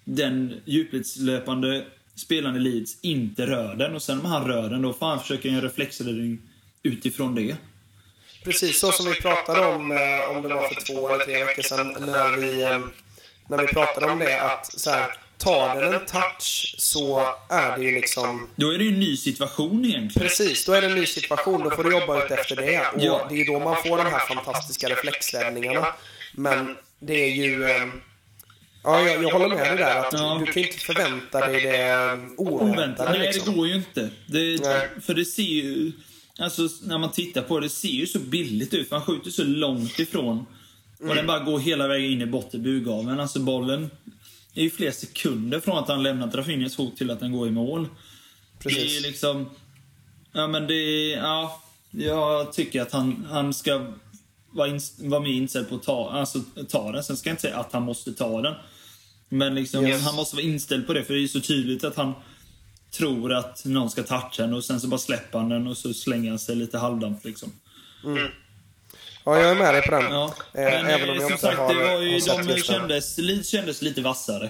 den djupledslöpande spelaren i Leeds inte rör den. Och sen om han rör den, då får han försöka göra en reflexräddning utifrån det. Precis så som vi pratade om, eh, om det var för två eller tre veckor sedan, när vi, eh, när vi pratade om det, att så här, tar den en touch så är det ju liksom... Då är det ju en ny situation egentligen. Precis, då är det en ny situation. Då får du jobba ut efter det. Och Ja. det är då man får de här fantastiska reflexräddningarna. Men det är ju... Ja, jag, jag håller med dig där. Att Ja. Du kan inte förvänta dig det oväntade. Nej, det Liksom. går ju inte. Det, för det ser ju... Alltså, när man tittar på det, det ser ju så billigt ut. Han skjuter så långt ifrån. Och Mm. den bara går hela vägen in i botten burgaveln. Alltså bollen är ju flera sekunder från att han lämnat Rafinhas fot till att den går i mål. Det är Precis. liksom... Ja, men det. Ja, jag tycker att han, han ska vara, vara med inställd på att ta, alltså, ta den. Sen ska jag inte säga att han måste ta den. Men liksom, Yes. han måste vara inställd på det, för det är så tydligt att han tror att någon ska toucha den och sen så bara släpper han den och så slänger han sig lite halvdant liksom. Ja, jag är med dig på den. Ja. Eh, Men Även om eh, jag inte sagt, har, det var ju, har sett de kändes, kändes lite vassare.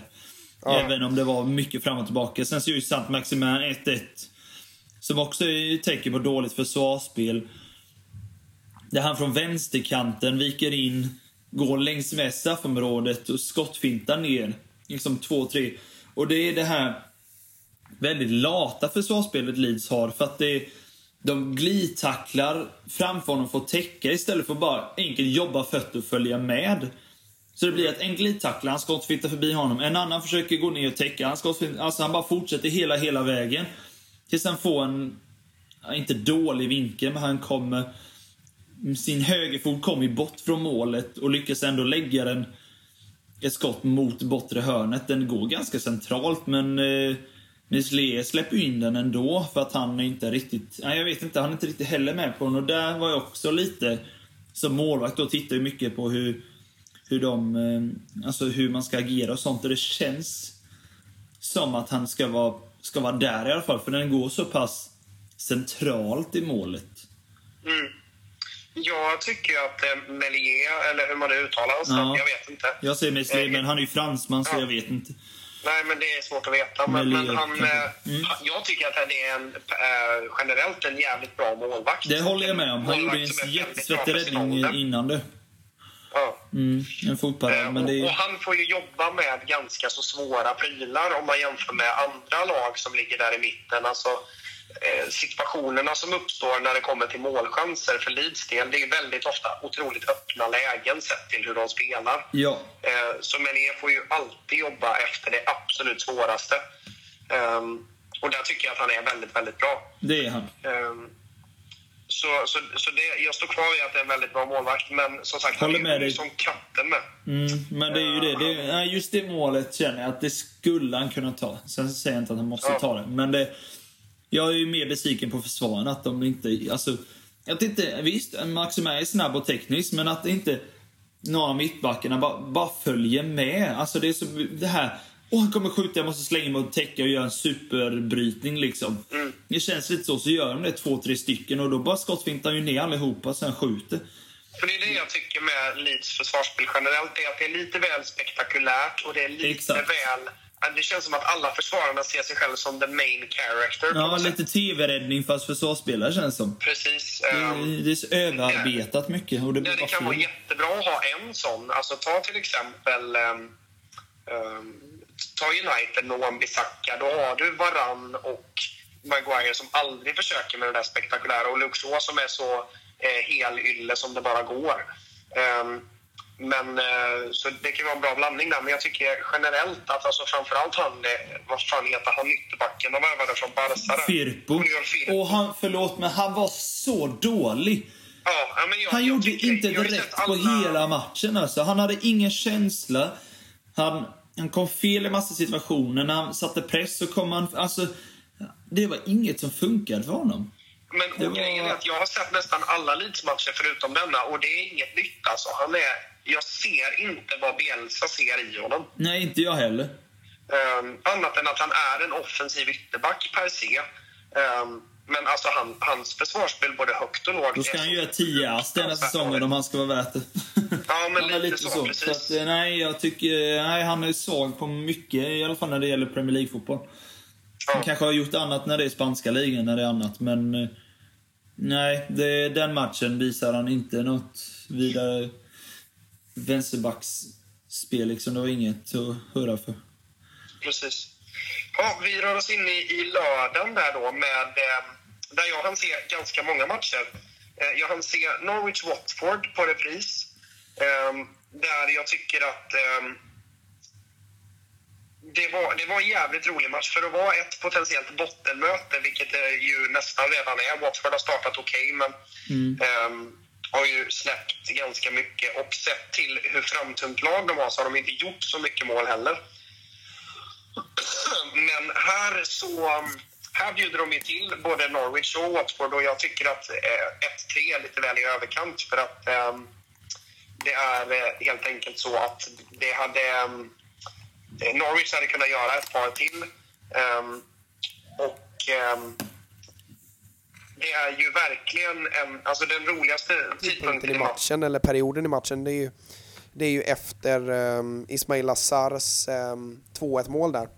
Även om det var mycket fram och tillbaka. Sen så är ju Sant Maximin 1-1. Som också är tecken på dåligt försvarsspel. Där han från vänsterkanten viker in, går längs med straffområdet och skottfintar ner. Liksom 2-3. Och det är det här väldigt lata försvarsspelet Leeds har. För att det, de glidtacklar framför honom för att täcka istället för att bara enkelt jobba fötter och följa med. Så det blir att en glidtacklar, han skottfittar förbi honom. En annan försöker gå ner och täcka, han alltså han bara fortsätter hela, hela vägen. Tills han får en, inte dålig vinkel, men han kommer... Sin högerfot kommer bort från målet och lyckas ändå lägga den ett skott mot bortre hörnet. Den går ganska centralt, men eh, Lee släpper in den ändå för att han är inte riktigt... Nej, jag vet inte, han är inte riktigt heller med på den. Och där var jag också lite... Som målvakt då tittar jag mycket på hur, hur de... Eh, alltså hur man ska agera och sånt. Och det känns som att han ska vara, ska vara där i alla fall, för den går så pass centralt i målet. Mm. Jag tycker att eh, Melier, eller hur man nu uttalar hans Ja. jag vet inte. Jag säger Meslier, Eh, men han är ju fransman så ja. jag vet inte. Nej, men det är svårt att veta. Men, Melier, men han, eh, Mm. jag tycker att han är en, generellt en jävligt bra målvakt. Det håller jag med om. Han gjorde är en jättesvettig räddning innan det. Ja. Mm, en Eh, men det och, är... han får ju jobba med ganska så svåra prylar om man jämför med andra lag som ligger där i mitten. Alltså, situationerna som uppstår när det kommer till målchanser för Leeds del, det är väldigt ofta otroligt öppna lägen sett till hur de spelar. Ja. Eh, Så Melier får ju alltid jobba efter det absolut svåraste. Ehm, Och där tycker jag att han är väldigt, väldigt bra. Det är han. Ehm, Så, så, så det, jag står kvar vid att det är en väldigt bra målvakt, men som sagt, Håller han är ju som katten med. Mm, men det är ju det. det är, just det målet känner jag att det skulle han kunna ta. Sen säger jag inte att han måste Ja. ta det. Men det, jag är ju mer besviken på försvaren att de inte... Alltså, att inte, visst, Maximär är snabb och teknisk, men att inte några av mittbackarna bara, bara följer med. Alltså det är så, det här, åh han kommer skjuta, jag måste slänga mig och täcka och göra en superbrytning liksom. Mm. Det känns lite så, så gör de det två, tre stycken och då bara skottfintar ju ner allihopa sen skjuter. För det är det jag tycker med Leeds försvarsspel generellt, är att det är lite väl spektakulärt och det är lite Exakt. väl... Det känns som att alla försvararna ser sig själv som the main character. Ja, lite TV-räddning fast försvarsspelare känns som. Precis. Är, det är så överarbetat mycket och det Ja, det kan vara jättebra att ha en sån. Alltså ta till exempel um, um, ta United med Wan-Bissaka. Då har du Varann och Maguire som aldrig försöker med det där spektakulära och Shaw som är så eh, helylle som det bara går. Ehm, men eh, så det kan vara en bra blandning där. Men jag tycker generellt att alltså framförallt han, eh, vad fan heter han, ytterbacken de värvade från Barca där. Firpo. Och han, förlåt, men han var så dålig. Ja, men jag, Han jag gjorde tycker- inte direkt sett på alla- hela matchen. Alltså. Han hade ingen känsla. Han, han kom fel i massa situationer. När han satte press så kom han... Alltså, det var inget som funkade för honom. Men och grejen var- är att jag har sett nästan alla Leeds-matcher förutom denna och det är inget nytt alltså. Han är, jag ser inte vad Bielsa ser i honom. Nej, inte jag heller. Um, annat än att han är en offensiv ytterback per se. Ehm, men alltså han, hans försvarsspel både högt och lågt... Då ska han så göra 10 ass denna säsongen om han ska vara värt det. Ja, men är lite så, precis. att, eh, nej, jag tycker... Nej, han är svag på mycket, i alla fall när det gäller Premier League-fotboll. Han Ja. kanske har gjort annat när det är spanska ligan, när det är annat, men... Nej, det, den matchen visar han inte något vidare vänsterbacksspel liksom. Det var inget att hurra för. Precis. Ja, vi rör oss in i, i lördagen där då med, eh, där jag hann se ganska många matcher. Eh, jag hann se Norwich-Watford på repris. Eh, där jag tycker att eh, det, var, det var en jävligt rolig match för att vara ett potentiellt bottenmöte, vilket det ju nästan redan är. Watford har startat okej, men eh, har ju släppt ganska mycket. Och sett till hur framtungt lag de har så har de inte gjort så mycket mål heller. Men här så... Här bjuder de ju till både Norwich och Watford och jag tycker att eh, 1-3 är lite väl i överkant för att eh, det är eh, helt enkelt så att det hade... Eh, Norwich hade kunnat göra ett par till. Ehm, och ehm, det är ju verkligen en, alltså den roligaste tidpunkten i matchen. eller perioden i matchen, det är ju, det är ju efter um, Ismail Assars um, 2-1 mål där.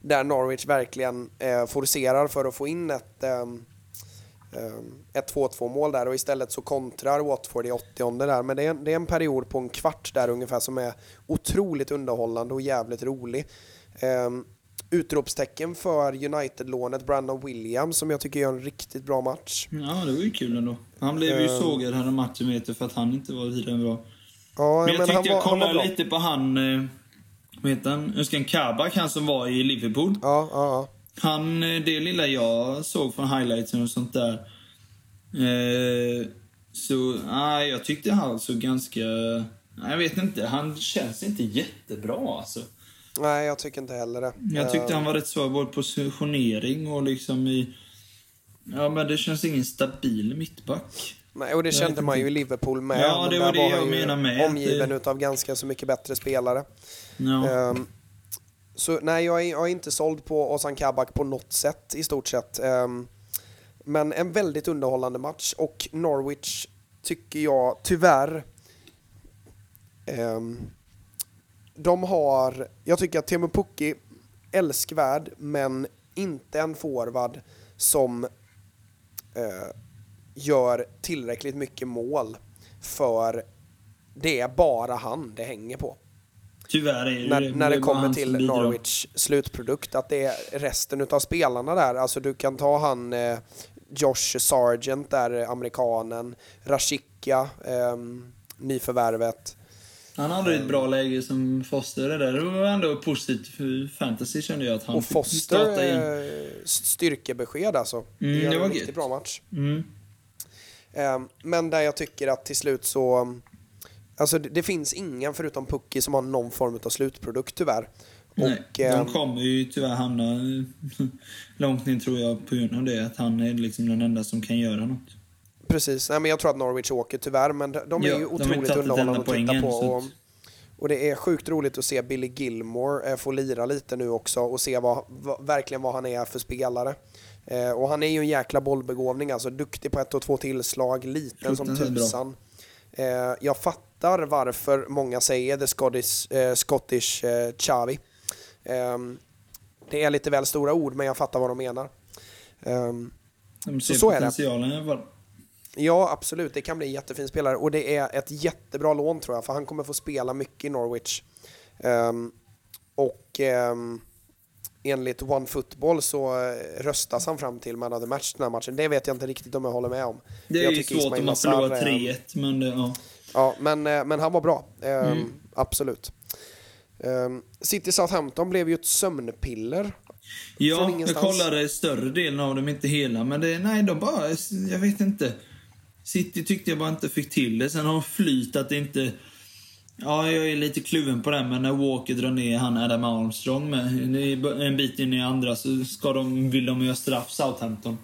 Där Norwich verkligen eh, forcerar för att få in ett, um, ett 2-2 mål där och istället så kontrar Watford i 80 där. Men det är, en- det är en period på en kvart där ungefär som är otroligt underhållande och jävligt rolig. Um, utropstecken för United-lånet Brandon Williams som jag tycker gör en riktigt bra match. Ja, det var ju kul ändå. Han blev ju Eh. sågad här en matchen för att han inte var vidare bra. Ja, Men jag tyckte han jag var, kollade lite på han... eh, Vad heter han? Özcan Kabak, han som var i Liverpool. Ja, ja, ja. Han, eh, det lilla jag såg från highlightsen och sånt där. Eh, så, nej, jag tyckte han såg ganska... Nej, jag vet inte. Han känns inte jättebra alltså. Nej, jag tycker inte heller det. Jag tyckte Eh, han var rätt svag både på positionering och liksom i... Ja, men det känns ingen stabil mittback. Nej, och det kände man ju i. Liverpool med. Ja, det var det han jag menar med, Omgiven det- utav ganska så mycket bättre spelare. Ja. Ehm, så nej, jag är, jag är inte såld på Ozan Kabak på något sätt i stort sett. Um, men en väldigt underhållande match och Norwich tycker jag tyvärr um, de har, jag tycker att Teemu Pukki älskvärd men inte en forward som eh, gör tillräckligt mycket mål för det är bara han det hänger på Tyvärr är det när, det. när är det kommer till som bidrar. Norwich slutprodukt, att det är resten utav spelarna där. Alltså du kan ta han eh, Josh Sargent där, eh, amerikanen, Rashika, eh, nyförvärvet. Han hade ett bra läge som Foster det där. Det var ändå positivt för fantasy kände jag att han Och Foster, in. eh, styrkebesked alltså. Mm, gör det var en riktigt bra match. Mm. Eh, men där jag tycker att till slut så, alltså det, det finns ingen förutom Pucky som har någon form av slutprodukt tyvärr. Nej, Och, ehm, de kommer ju tyvärr hamna långt ner tror jag på grund av det. Att han är liksom den enda som kan göra något. Precis, Nej, men jag tror att Norwich åker tyvärr, men de, de är Ja, ju de otroligt underhållande att titta på. Och, och det är sjukt roligt att se Billy Gilmore eh, få lira lite nu också och se vad, vad, verkligen vad han är för spelare. Eh, och han är ju en jäkla bollbegåvning, alltså duktig på ett och två tillslag, liten som tusan. Eh, jag fattar varför många säger the Scottish, eh, Scottish eh, Xavi. Ehm, det är lite väl stora ord, men jag fattar vad de menar. Ehm, De Så så är det. Ja, absolut. Det kan bli en jättefin spelare och det är ett jättebra lån tror jag, för han kommer få spela mycket i Norwich. Ehm, och ehm, enligt One Football så eh, röstas han fram till man of the match den här matchen. Det vet jag inte riktigt om jag håller med om. Det Jag är ju svårt om man förlorar eh, 3-1, men det, ja. Ja, men, eh, men han var bra. Ehm, Mm. Absolut. Um, City Southampton blev ju ett sömnpiller. Ja, jag kollade större delen av dem, inte hela. Men det, nej, de bara... Jag vet inte. City tyckte jag bara inte fick till det. Sen har flyt att det inte... Ja, jag är lite kluven på det, men när Walker drar ner han Adam Armstrong med en bit in i andra så ska de, vill de göra straff Southampton.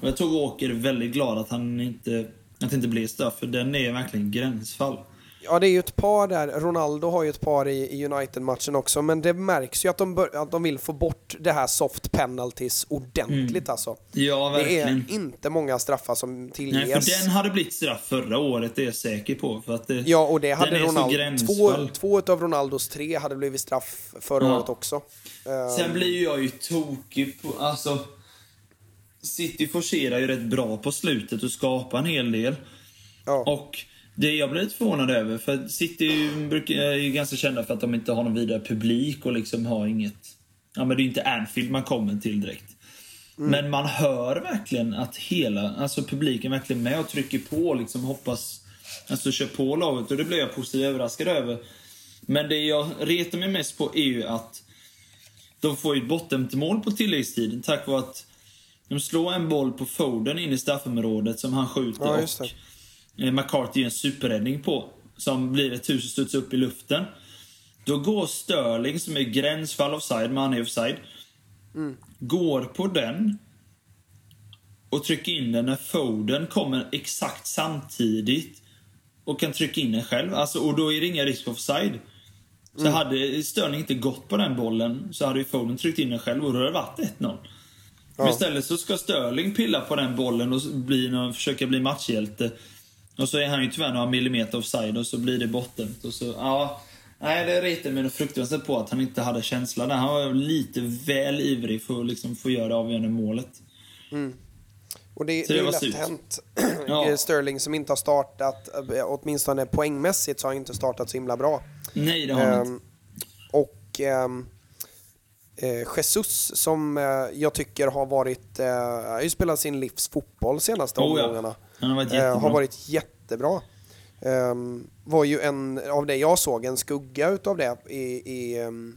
Och jag tror Walker är väldigt glad att han inte... Att det inte blev straff, för den är verkligen gränsfall. Ja, det är ju ett par där. Ronaldo har ju ett par i, United-matchen också, men det märks ju att de, bör, att de vill få bort det här soft penalties ordentligt alltså. Ja, Det verkligen. är inte många straffar som Nej, tillges. för den hade blivit straff förra året, det är jag säker på. För att det, Ja, och det hade Ronaldo. Två, två av Ronaldos tre hade blivit straff förra Ja. året också. Sen blir ju jag ju tokig på... Alltså... City forcerar ju rätt bra på slutet och skapar en hel del. ja. Och det jag blir lite förvånad över, för City är ju, ganska kända för att de inte har någon vidare publik och liksom har inget... Ja, men det är ju inte Anfield man kommer till direkt. Men man hör verkligen att hela, alltså publiken verkligen med och trycker på och liksom hoppas, alltså kör på laget och det blir jag positivt överraskad över. Men det jag retar mig mest på är ju att de får ju ett bottenmål på tilläggstiden tack vare att de slår en boll på Foden in i straffområdet som han skjuter Ja, och eh, McCarthy gör en superräddning på. Som blir ett hus studsar upp i luften. Då går Sterling, som är gränsfall offside, men han är offside. Går på den och trycker in den när Foden kommer exakt samtidigt och kan trycka in den själv. Alltså, och då är det inga risk för offside. Så hade Sterling inte gått på den bollen så hade ju Foden tryckt in den själv och då hade det varit 1-0. Men istället så ska Sterling pilla på den bollen och bli någon, försöka bli matchhjälte. Och så är han ju tyvärr några millimeter offside och så blir det botten. Och så, ja, nej, det retar mig fruktansvärt på att han inte hade känsla där. Han var lite väl ivrig för att liksom få göra det avgörande målet. Och det, Så det det är lätt hänt. Ja. Sterling som inte har startat, eh, åtminstone poängmässigt, så har han inte startat så himla bra. Nej, det har han inte. Ehm, och ehm, eh, Jesus som eh, jag tycker har varit, eh, har ju spelat sin livs fotboll senaste Oh, ja. omgångarna. Han har varit Eh, jättebra. har varit jättebra. Ehm, var ju en, av det jag såg, en skugga utav det i, i, ehm,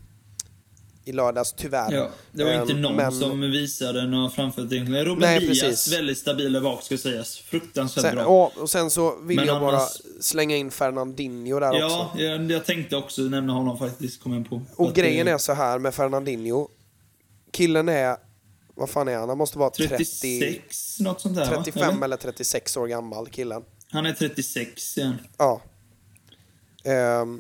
i lördags tyvärr. Ja, det var inte Ehm, någon men- som visade något framfört egentligen. Ruben Nej, Diaz, precis. väldigt stabil där bak ska sägas. Fruktansvärt Sen, bra. ja, och sen så vill Men jag bara annars- slänga in Fernandinho där Ja, också. jag, jag tänkte också nämna honom faktiskt, kom jag på. Och grejen eh, är så här med Fernandinho. Killen är, vad fan är han? Han måste vara 30, 36, något sånt där va? 35 Eller? eller 36 år gammal, killen. Han är 36 igen. Ja. V-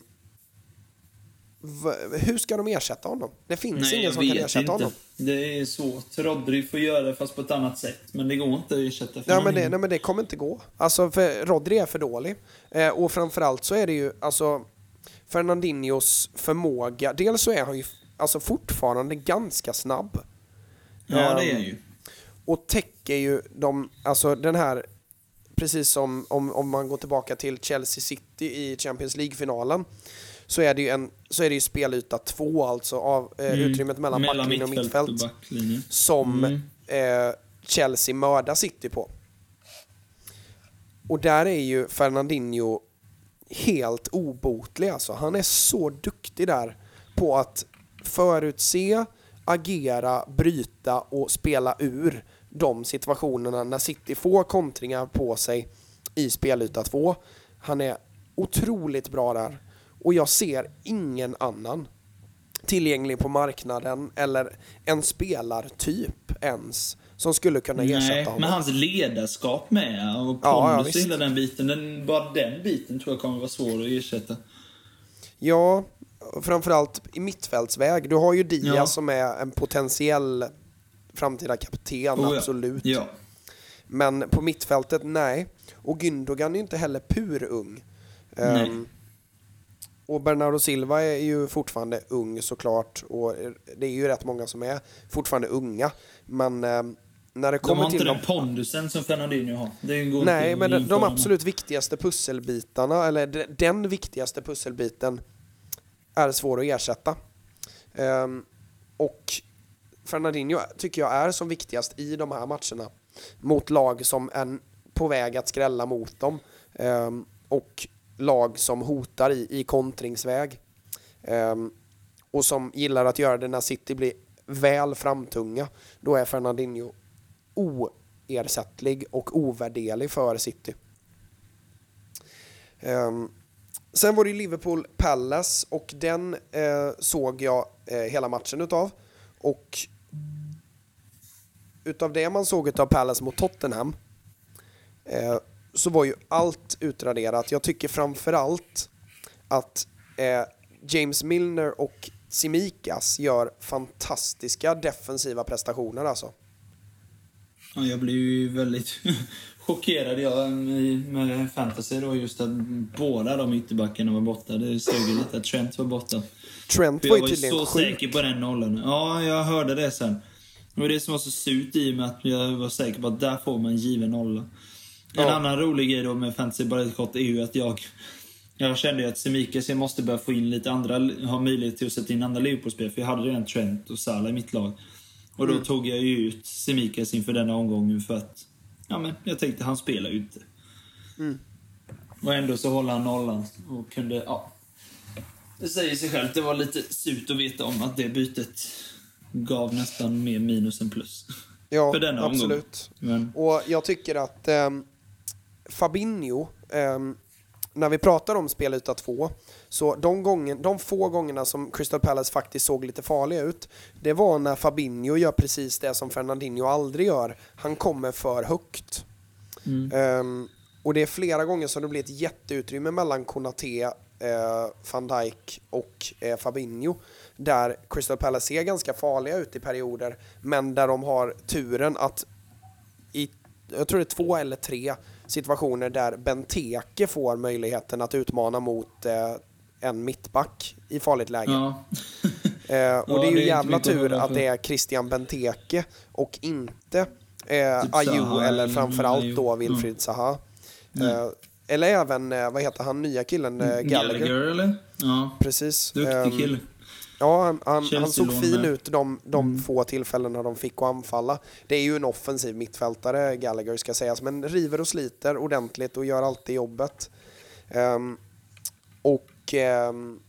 hur ska de ersätta honom? Det finns Nej, ingen som kan ersätta inte. honom. Det är svårt. Rodri får göra det fast på ett annat sätt. Men det går inte att ersätta Ja, men det, nej, men det kommer inte gå. Alltså, för Rodri är för dålig. Eh, och framförallt så är det ju, alltså, Fernandinhos förmåga. Dels så är han ju alltså, fortfarande ganska snabb. Ja, det är Ehm, han ju. och täcker ju de, alltså den här, precis som om, om man går tillbaka till Chelsea City i Champions League-finalen, så är det ju, en, så är det ju spelyta två, alltså av eh, Mm. utrymmet mellan, backlinje och mittfält, och backlinje. som Mm. eh, Chelsea mördar City på. Och där är ju Fernandinho helt obotlig alltså. Han är så duktig där på att förutse, agera, bryta och spela ur de situationerna när City får kontringar på sig i spelyta 2. Han är otroligt bra där och jag ser ingen annan tillgänglig på marknaden eller en spelartyp ens som skulle kunna ersätta Nej, honom. men hans ledarskap med och Ja, ja, pondus och visst. hela den biten. Den, bara den biten tror jag kommer vara svår att ersätta. Ja, framförallt i mittfältsväg. Du har ju Diaz Ja. som är en potentiell framtida kapten, Oh, ja. absolut. Ja. Men på mittfältet, nej. Och Gündogan är inte heller purung. Um, och Bernardo Silva är ju fortfarande ung såklart. Och det är ju rätt många som är fortfarande unga. Men ehm, när det De kommer har inte till den de pondusen som Fernandinho har. Nej, men de, de absolut viktigaste pusselbitarna, eller de- den viktigaste pusselbiten, är svår att ersätta. Ehm, och Fernandinho tycker jag är som viktigast i de här matcherna mot lag som är på väg att skrälla mot dem ehm, och lag som hotar i, i kontringsväg Um, och som gillar att göra det när City blir väl framtunga. Då är Fernandinho oersättlig och ovärderlig för City. Um, sen var det Liverpool Palace och den eh, såg jag eh, hela matchen utav. Och utav det man såg utav Palace mot Tottenham eh, så var ju allt utraderat. Jag tycker framförallt att eh, James Milner och Simikas gör fantastiska defensiva prestationer alltså. Ja, jag blev ju väldigt chockerad jag med, fantasy då just att båda de ytterbackarna var borta. Det sög ju lite att Trent var borta. Trent var jag ju var ju tydligen så sjuk. säker på den nollan. Ja, jag hörde det sen. Det var det som var så surt i och med att jag var säker på att där får man en given nolla. En Ja. annan rolig grej då med fantasy, bara kort, är ju att jag... Jag kände att Semikas, jag måste börja få in lite andra, ha möjlighet till att sätta in andra Liverpool-spel. För jag hade redan Trent och Salah i mitt lag. Och Mm. då tog jag ju ut Semikas inför denna omgången för att... Ja men, jag tänkte han spelar ju inte. Mm. Och ändå så håller han nollan och kunde, ja. Det säger sig självt, det var lite surt att veta om att det bytet gav nästan mer minus än plus. Ja, för denna omgång. absolut. Men, Och jag tycker att ehm, Fabinho, ehm, när vi pratar om spelyta 2, så de, gången, de få gångerna som Crystal Palace faktiskt såg lite farliga ut, det var när Fabinho gör precis det som Fernandinho aldrig gör. Han kommer för högt. mm. Ehm, och det är flera gånger som det blir ett jätteutrymme mellan Konate, eh, van Dijk och eh, Fabinho. Där Crystal Palace ser ganska farliga ut i perioder, men där de har turen att i, jag tror det är två eller tre situationer där Benteke får möjligheten att utmana mot eh, en mittback i farligt läge. ja. Eh, och Ja, det är ju det är jävla tur att det är Christian Benteke och inte eh, Typ Zaha eller framförallt då Ja. Wilfried Zaha. Nej. Eh, eller även, eh, vad heter han, nya killen, eh, Gallagher. Gallagher eller? Ja. Precis. Duktig Ehm, kille. Ja, han, han, såg fin ut de, de Mm. få tillfällena de fick att anfalla. Det är ju en offensiv mittfältare, Gallagher ska sägas, men river och sliter ordentligt och gör alltid jobbet. Ehm, och ehm,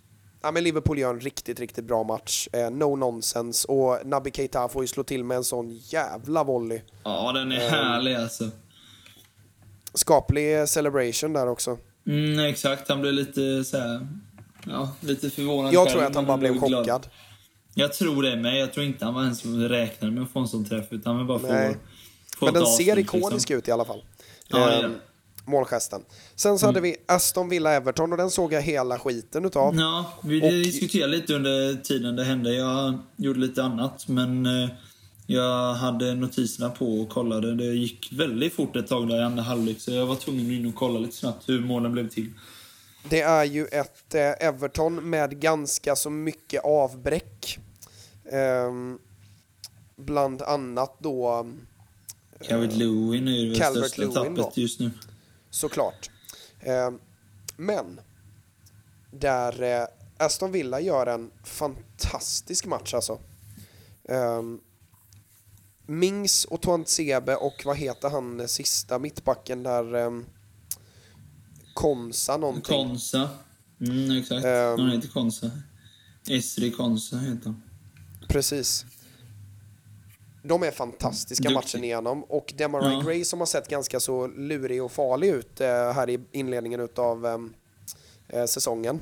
ja, men Liverpool gör en riktigt, riktigt bra match. Eh, no nonsense. Och Naby Keita får ju slå till med en sån jävla volley. Ja, den är Ehm. härlig alltså. Skaplig celebration där också. Mm, exakt, han blev lite så här, Ja, lite förvånad Jag själv, tror att han bara blev glad. chockad. Jag tror det med. Jag tror inte han var ens räknade med att få en sån träff. Utan han bara får, Nej. få Men den ser avslut, ikonisk liksom. ut i alla fall. Ja, Ehm, målgesten. Sen så hade vi Aston Villa-Everton och den såg jag hela skiten utav. Ja, vi Och- diskuterade lite under tiden det hände. Jag gjorde lite annat, men eh, jag hade notiserna på och kollade. Det gick väldigt fort ett tag där i andra halvlek, så jag var tvungen att in och kolla lite snabbt hur målen blev till. Det är ju ett eh, Everton med ganska så mycket avbräck. Ehm, bland annat då Calvert Lewin är ju det största Lewin tappet då. just nu. såklart. Ehm, men där eh, Aston Villa gör en fantastisk match alltså. Um, Mings och Tuanzebe och vad heter han eh, sista mittbacken där? Um, Konsa någonting. Konsa. Mm, exakt. Ehm. han heter Konsa. Esri Konsa heter han. Precis. De är fantastiska Duktig. matchen igenom och Demarai Ja. Gray som har sett ganska så lurig och farlig ut eh, här i inledningen utav ehm, eh, säsongen.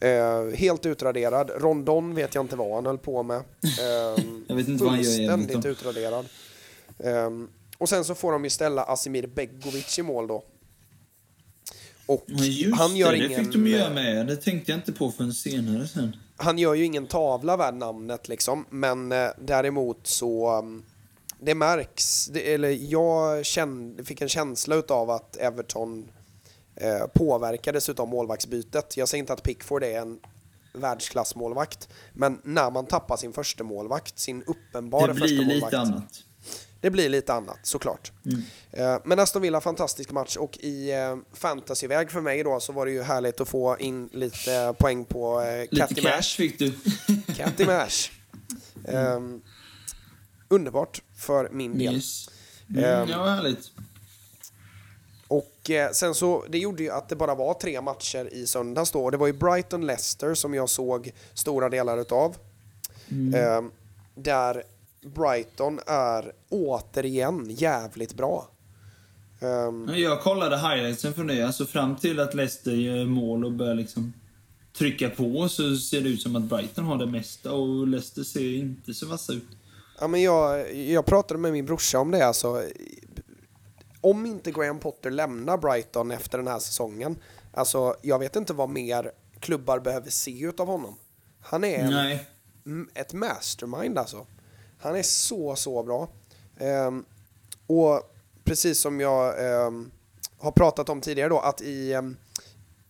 Eh, helt utraderad. Rondon vet jag inte vad han höll på med. Eh, Jag vet inte vad han gör Fullständigt utraderad. Och sen så får de ju ställa Asimir Begovic i mål då. Och just han gör det, det ingen... fick de göra med. Det tänkte jag inte på förrän senare sen. han gör ju ingen tavla värd namnet liksom, men eh, däremot så um, det märks, det, eller jag kände, fick en känsla utav att Everton eh, påverkades utav målvaktsbytet. Jag säger inte att Pickford är en världsklassmålvakt, men när man tappar sin första målvakt, sin uppenbara Det första blir målvakt, lite annat. Det blir lite annat såklart. Mm. Eh, Men Aston Villa, fantastisk match och i eh, fantasyväg för mig då så var det ju härligt att få in lite poäng på eh, Lite Catty cash Mash. fick du. Catty Mash. Ehm, underbart för min del. Yes. Mm, Ehm. ja, härligt. Och eh, sen så, det gjorde ju att det bara var tre matcher i söndags då. Det var ju Brighton-Leicester som jag såg stora delar utav. Ehm, där Brighton är återigen jävligt bra. Ja, Jag kollade highlightsen från det. Alltså fram till att Leicester gör mål och börjar liksom trycka på så ser det ut som att Brighton har det mesta och Leicester ser inte så vassa ut. Ja, men jag, jag pratade med min brorsa om det. Alltså, om inte Graham Potter lämnar Brighton efter den här säsongen, alltså, jag vet inte vad mer klubbar behöver se utav honom. Han är en, ett mastermind alltså. Han är så, så bra. Ehm, och precis som jag ehm, har pratat om tidigare då, att i ehm,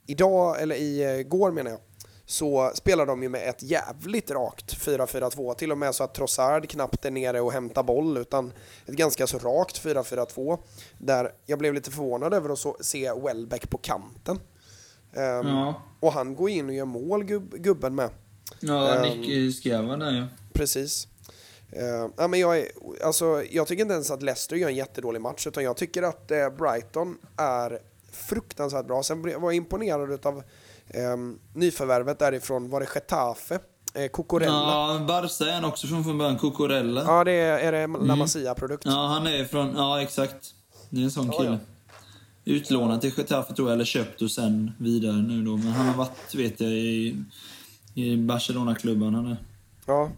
idag, eller i eh, går menar jag, så spelar de ju med ett jävligt rakt 4-4-2. Till och med så att Trossard knappt är nere och hämtar boll, utan ett ganska så rakt 4-4-2. Där jag blev lite förvånad över att så, se Welbeck på kanten. Ehm, Ja. Och han går in och gör mål, gubb, gubben med. Ja, Ehm. Nick Skava där ja. Precis. Uh, ja, men jag, är, alltså, jag tycker inte ens att Leicester gör en jättedålig match, utan jag tycker att eh, Brighton är fruktansvärt bra. Sen var jag imponerad av um, nyförvärvet därifrån, var det Getafe? Eh, Cucurella? Ja, Ja, Barca är han också från från början. Cucurella. det är, är det Mm. La Masia-produkt. Ja, han är från... Ja, exakt. Det är en sån Ja, kille. ja. Utlånad till Getafe tror jag, eller köpt och sen vidare nu då. Men han har varit, vet jag, i, i Barcelona-klubban. Han är. Ja.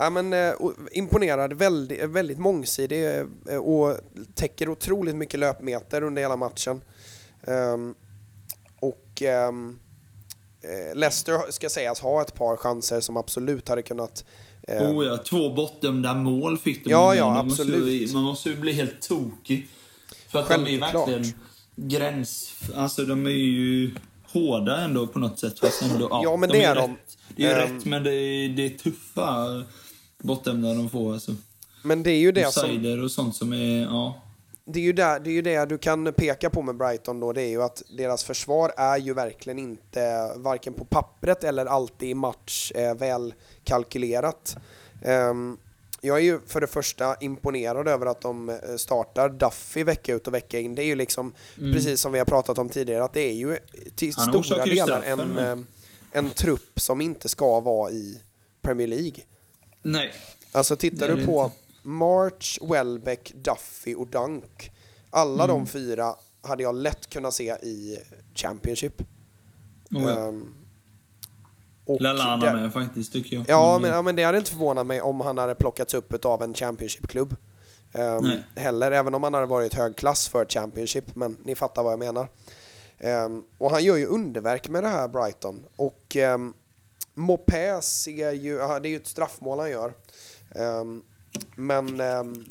Ja, men, eh, imponerad, väldigt, väldigt mångsidig eh, och täcker otroligt mycket löpmeter under hela matchen. Ehm, och eh, Leicester ska sägas ha ett par chanser som absolut hade kunnat... eh, Oh ja, två bortdömda mål fick de. Ja, ja, man Måste, absolut. ju- man måste ju bli helt tokig. För att de är Självklart. verkligen gräns... Alltså de är ju hårda ändå på något sätt. Fast ändå, Ja, men det är de. Rätt. Det är Ehm. rätt, men det är, det är tuffa bortdömda de får. Alltså. Men det är ju det som... Och sånt som är... Ja. det är ju där, det är ju det du kan peka på med Brighton då, det är ju att deras försvar är ju verkligen inte, varken på pappret eller alltid i match, eh, väl kalkylerat. Ehm, jag är ju för det första imponerad över att de eh, startar Duffy vecka ut och vecka in. Det är ju liksom, precis som vi har pratat om tidigare, att det är ju till Han stora delar en, eh, en trupp som inte ska vara i Premier League. Nej. Alltså tittar du på. March, Welbeck, Duffy och Dunk. Alla Mm. de fyra hade jag lätt kunnat se i Championship. Oh, ja. Ehm, och Lallana det- med faktiskt, tycker jag. Ja men, ja, men det hade inte förvånat mig om han hade plockats upp av en Championship-klubb. Nej. heller, även om han hade varit hög klass för Championship, men ni fattar vad jag menar. Ehm, och han gör ju underverk med det här Brighton. Och um, Mopé ser ju, det är ju ett straffmål han gör. Ehm, men ehm,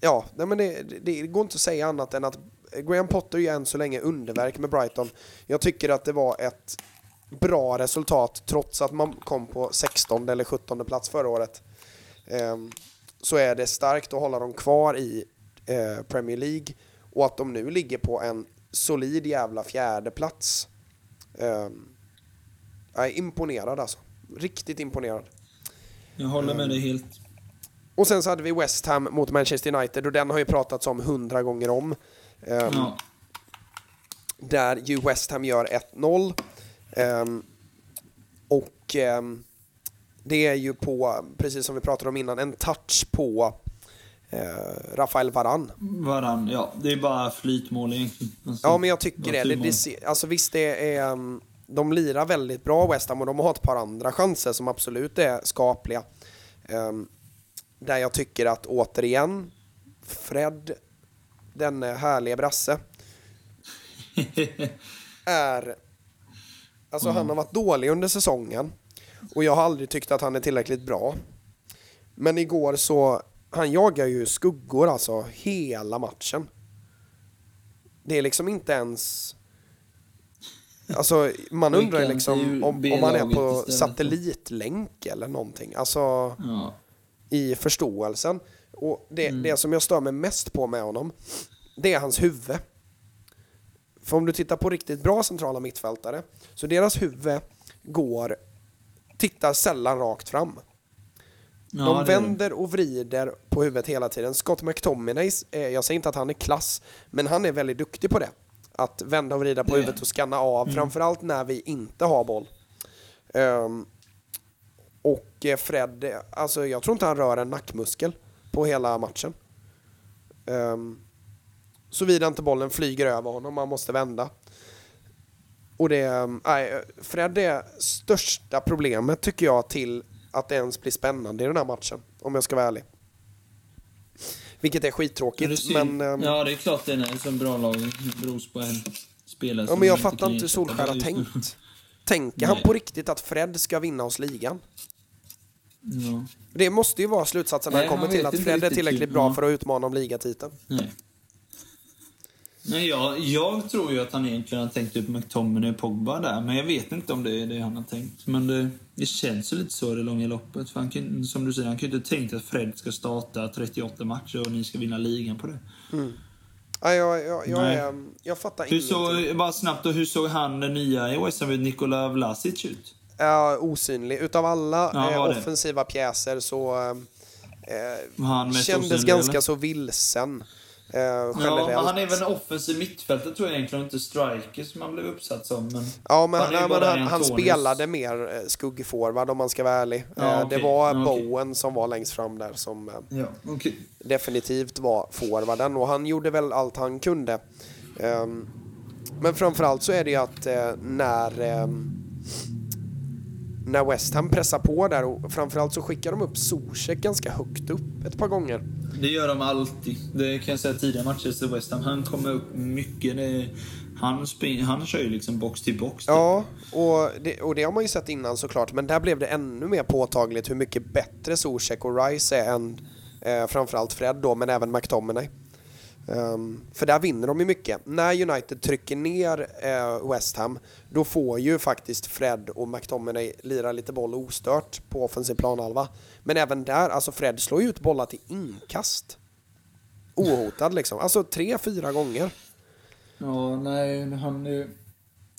ja, nej, men det, det, det går inte att säga annat än att Graham Potter gör än så länge underverk med Brighton. Jag tycker att det var ett bra resultat trots att man kom på 16 eller 17 plats förra året. Ehm, så är det starkt att hålla dem kvar i eh, Premier League och att de nu ligger på en solid jävla fjärde plats. Um, jag är imponerad alltså. Riktigt imponerad. Jag håller med dig helt. Och sen så hade vi West Ham mot Manchester United och den har ju pratats om hundra gånger om. Ehm, Ja. Där ju West Ham gör 1-0. Ehm, och ehm, det är ju på, precis som vi pratade om innan, en touch på eh, Rafael Varan. Varann, ja. Det är bara flytmål egentligen. Alltså, Ja, men jag tycker det. det, det alltså visst, det är, ehm, de lirar väldigt bra West Ham och de har ett par andra chanser som absolut är skapliga. Um, där jag tycker att återigen, Fred, den härliga brasse, är... Alltså mm. han har varit dålig under säsongen och jag har aldrig tyckt att han är tillräckligt bra. Men igår så, han jagar ju skuggor alltså hela matchen. Det är liksom inte ens... Alltså man undrar liksom om, om han är på satellitlänk eller någonting. Alltså ja. i förståelsen. Och det, mm. det som jag stör mig mest på med honom, det är hans huvud. För om du tittar på riktigt bra centrala mittfältare, så deras huvud går, tittar sällan rakt fram. Ja, de vänder och vrider på huvudet hela tiden. Scott McTominay, eh, jag säger inte att han är klass, men han är väldigt duktig på det. Att vända och vrida på det. huvudet och scanna av, mm. framförallt när vi inte har boll. Um, och eh, Fred, alltså jag tror inte han rör en nackmuskel på hela matchen. Um, Såvida inte bollen flyger över honom, man måste vända. Och det, nej, Fred är största problemet tycker jag till att det ens blir spännande i den här matchen, om jag ska vara ärlig. Vilket är skittråkigt, ja, men... Um, ja, det är klart det är som bra lag beror på en spelare Ja, men jag fattar inte hur Solskjaer har tänkt. Tänker han på riktigt att Fred ska vinna oss ligan? Ja. Det måste ju vara slutsatsen när han kommer till att Fred är tillräckligt bra för att utmana om ligatiteln. Nej. Nej, jag, jag tror ju att han egentligen har tänkt ut McTominay och Pogba där, men jag vet inte om det är det han har tänkt. Men det, det känns ju lite så i det långa loppet. För han kan, som du säger, han kan ju inte tänkt att Fred ska starta 38 matcher och ni ska vinna ligan på det. Mm. Ja, jag, jag, jag, är, jag fattar hur ingenting. Såg, bara snabbt, och hur såg han den nya i West Ham, Nikola Vlasic ut? Ja, osynlig. Utav alla ja, eh, offensiva pjäser så eh, kändes ganska eller? så vilsen. Eh, ja, han är väl en offensiv mittfältare tror jag egentligen, inte striker som han blev uppsatt som. Men ja, men han, nej, men han, han spelade mer eh, skuggforward om man ska vara ärlig. Ja, eh, okay. Det var ja, okay. Bowen som var längst fram där som eh, ja, okay. definitivt var forwarden och han gjorde väl allt han kunde. Um, men framförallt så är det ju att eh, när um, när West Ham pressar på där och framförallt så skickar de upp Zuzek ganska högt upp ett par gånger. Det gör de alltid. Det kan jag säga tidigare matcher i West Ham. Han kommer upp mycket. Det, han, spring, han kör ju liksom box till box. Typ. Ja, och det, och det har man ju sett innan såklart. Men där blev det ännu mer påtagligt hur mycket bättre Zuzek och Rice är än eh, framförallt Fred då, men även McTominay. Um, för där vinner de ju mycket. När United trycker ner uh, West Ham, då får ju faktiskt Fred och McTominay lira lite boll ostört på offensiv planhalva. Men även där, alltså Fred slår ju ut bollar till inkast. Ohotad liksom. Alltså tre, fyra gånger. Ja, nej, han är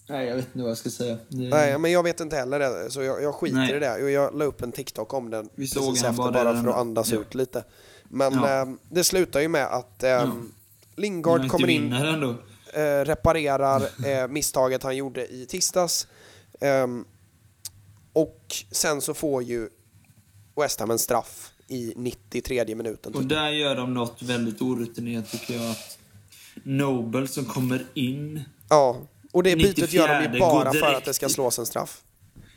Nej, jag vet inte vad jag ska säga. Det... Nej, men jag vet inte heller det, så jag, jag skiter nej. i det. Och jag la upp en TikTok om den Vi såg efter bara, bara för att andas ja. ut lite. Men ja. eh, det slutar ju med att eh, ja. Lingard kommer in, eh, reparerar eh, misstaget han gjorde i tisdags. Ehm, och sen så får ju West Ham en straff i 93 minuten. Och där gör de något väldigt orutinerat tycker jag. Noble som kommer in. Ja, och det bytet gör de ju bara för att det ska slås en straff.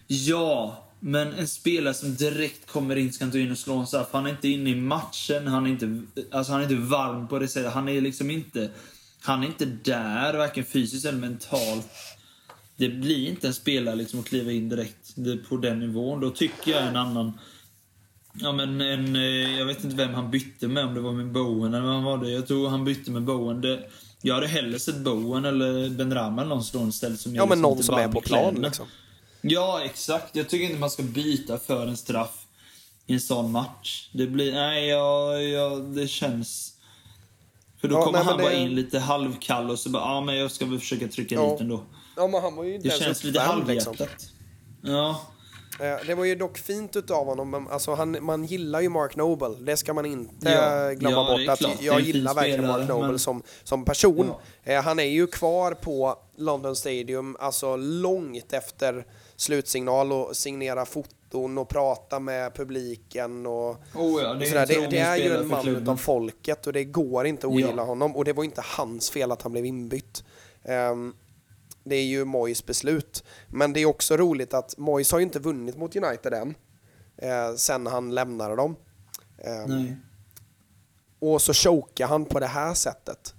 Ja, men en spelare som direkt kommer in ska inte in och slå en straff. Han är inte inne i matchen, han är inte, alltså han är inte varm på det sättet. Han är liksom inte, han är inte där, varken fysiskt eller mentalt. Det blir inte en spelare liksom att kliva in direkt på den nivån. Då tycker jag en annan Ja men en, eh, jag vet inte vem han bytte med, om det var med Bowen eller vad var det. Jag tror han bytte med Bowen. Det, jag hade hellre sett Bowen eller Ben Rama eller någon slå istället som Ja men någon som är på plan liksom. Ja exakt. Jag tycker inte man ska byta för en straff i en sån match. Det blir, nej ja, ja det känns... För då ja, kommer nej, han det... bara in lite halvkall och så bara, ja men jag ska väl försöka trycka ja. dit ändå. Ja men han var ju Det känns lite halvhjärtat. Liksom. Ja. Eh, det var ju dock fint utav honom, alltså han, man gillar ju Mark Noble, det ska man inte ja, glömma ja, bort. Att jag gillar verkligen Mark Noble men... som, som person. Eh, han är ju kvar på London Stadium, alltså långt efter slutsignal och signera foton och prata med publiken och, oh ja, det, och sådär. Det, det, är ju en man utav folket och det går inte att ogilla honom och det var inte hans fel att han blev inbytt. Um, det är ju Moyes beslut. Men det är också roligt att Moyes har ju inte vunnit mot United än. Eh, sen han lämnade dem. Eh, och så chokar han på det här sättet.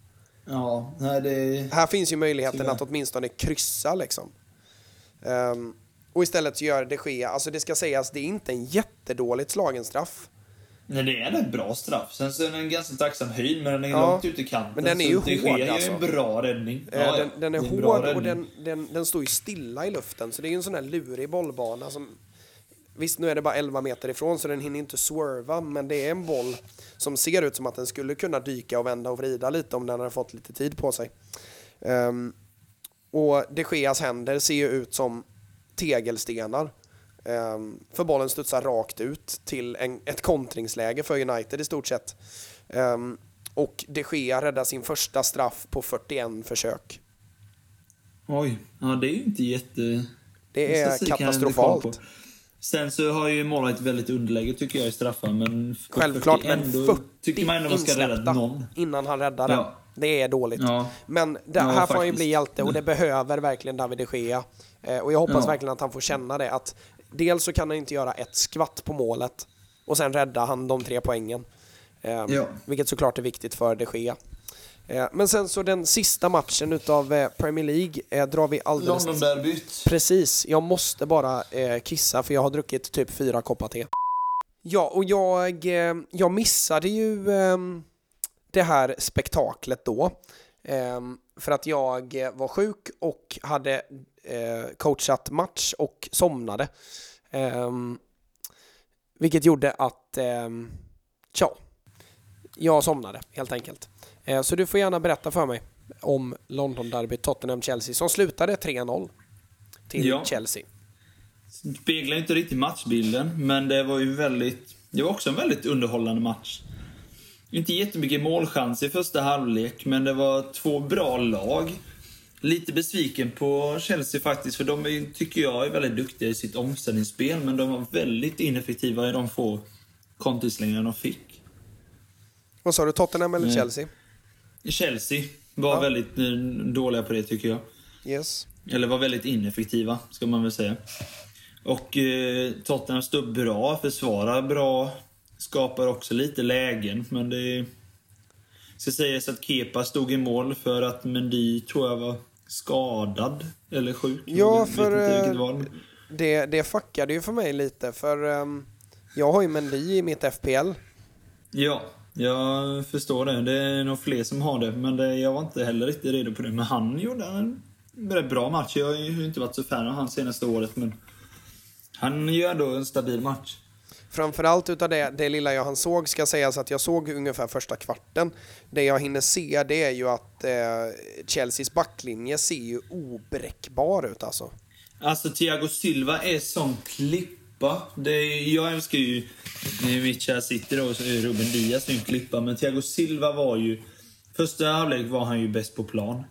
Ja, nej det... Här finns ju möjligheten Tyvärr. att åtminstone kryssa liksom. Ehm, och istället så gör det ske, alltså det ska sägas, det är inte en jättedåligt slagen straff. Nej, det är en bra straff. Sen så är den en ganska tacksam höjd, men den är Ja, långt ut i kanten. men den är ju hård, sker alltså. en bra räddning. Eh, Ja, den, den är, bra hård och den, den, den står ju stilla i luften, så det är ju en sån här lurig bollbana som... Visst, nu är det bara 11 meter ifrån så den hinner inte swerva, men det är en boll som ser ut som att den skulle kunna dyka och vända och vrida lite om den hade fått lite tid på sig. Um, och de Geas händer ser ju ut som tegelstenar. Um, för bollen studsar rakt ut till en, ett kontringsläge för United i stort sett. Um, och de Gea räddar sin första straff på 41 försök. Oj, ja det är ju inte jätte... Det är katastrofalt. Sen så har ju målvakt väldigt underläge tycker jag i straffar, men... Självklart, 40 men ändå- 40 Tycker man ändå man ska rädda någon. innan han räddar den. Ja. Det är dåligt. Ja. Men det, Ja, här får han ju faktiskt. bli hjälte och det behöver verkligen David de Gea. Eh, och jag hoppas Ja. verkligen att han får känna det. Att dels så kan han inte göra ett skvatt på målet och sen räddar han de tre poängen. Eh, Ja. Vilket såklart är viktigt för de Gea. Eh, men sen så den sista matchen utav eh, Premier League drar vi alldeles... Londonderbyt. Precis, jag måste bara kissa för jag har druckit typ fyra koppar te. Ja, och jag, jag missade ju eh, det här spektaklet då. För att jag var sjuk och hade eh, coachat match och somnade. Eh, vilket gjorde att, eh, tja, jag somnade helt enkelt. Eh, så du får gärna berätta för mig om London-derbyt Tottenham-Chelsea som slutade 3-0 till Ja. Chelsea. Speglar inte riktigt matchbilden, men det var ju väldigt... Det var också en väldigt underhållande match. Inte jättemycket målchans i första halvlek, men det var två bra lag. Lite besviken på Chelsea faktiskt, för de är, tycker jag är väldigt duktiga i sitt omställningsspel, men de var väldigt ineffektiva i de få kontringslängder de fick. Vad sa du, Tottenham eller Nej. Chelsea? Chelsea var Ja. väldigt eh, dåliga på det tycker jag. Yes. Eller var väldigt ineffektiva, ska man väl säga. Och eh, Tottenham stod bra, försvarar bra, skapar också lite lägen, men det... Ska sägas att Kepa stod i mål för att Mendy, tror jag, var skadad. Eller sjuk. Ja, för, eh, det. Det, det fuckade ju för mig lite för ehm, jag har ju Mendy i mitt FPL. Ja, jag förstår det. Det är nog fler som har det, men det, jag var inte heller riktigt redo på det. Men han gjorde en rätt bra match. Jag har ju inte varit så fan av han senaste året, men han gör ändå en stabil match. Framförallt utav det, det lilla jag han såg ska sägas att jag såg ungefär första kvarten. Det jag hinner se det är ju att eh, Chelseas backlinje ser ju obräckbar ut alltså. Alltså, Thiago Silva är sån klippa. Det är, jag älskar ju kära City är Ruben Diaz en klippa. Men Thiago Silva var ju... Första halvlek var han ju bäst på plan.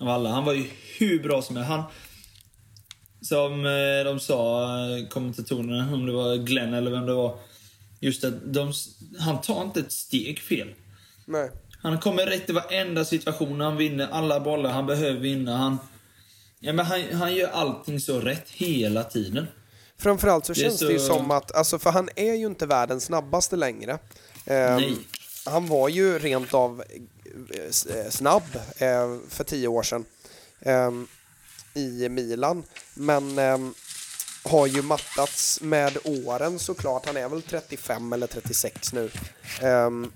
Av alla. Han var ju hur bra som helst. Han... Som eh, de sa, eh, kommentatorerna, om det var Glenn eller vem det var. Just att de, han tar inte ett steg fel. Nej. Han kommer rätt i varenda situation. Han vinner alla bollar han behöver vinna. Han, ja, men han, han gör allting så rätt hela tiden. Framförallt så Det känns det ju så- som att, alltså för han är ju inte världens snabbaste längre. Ehm, Nej. Han var ju rent av eh, snabb eh, för tio år sedan ehm, i Milan. Men ehm, har ju mattats med åren såklart. Han är väl 35 eller 36 nu. Ehm,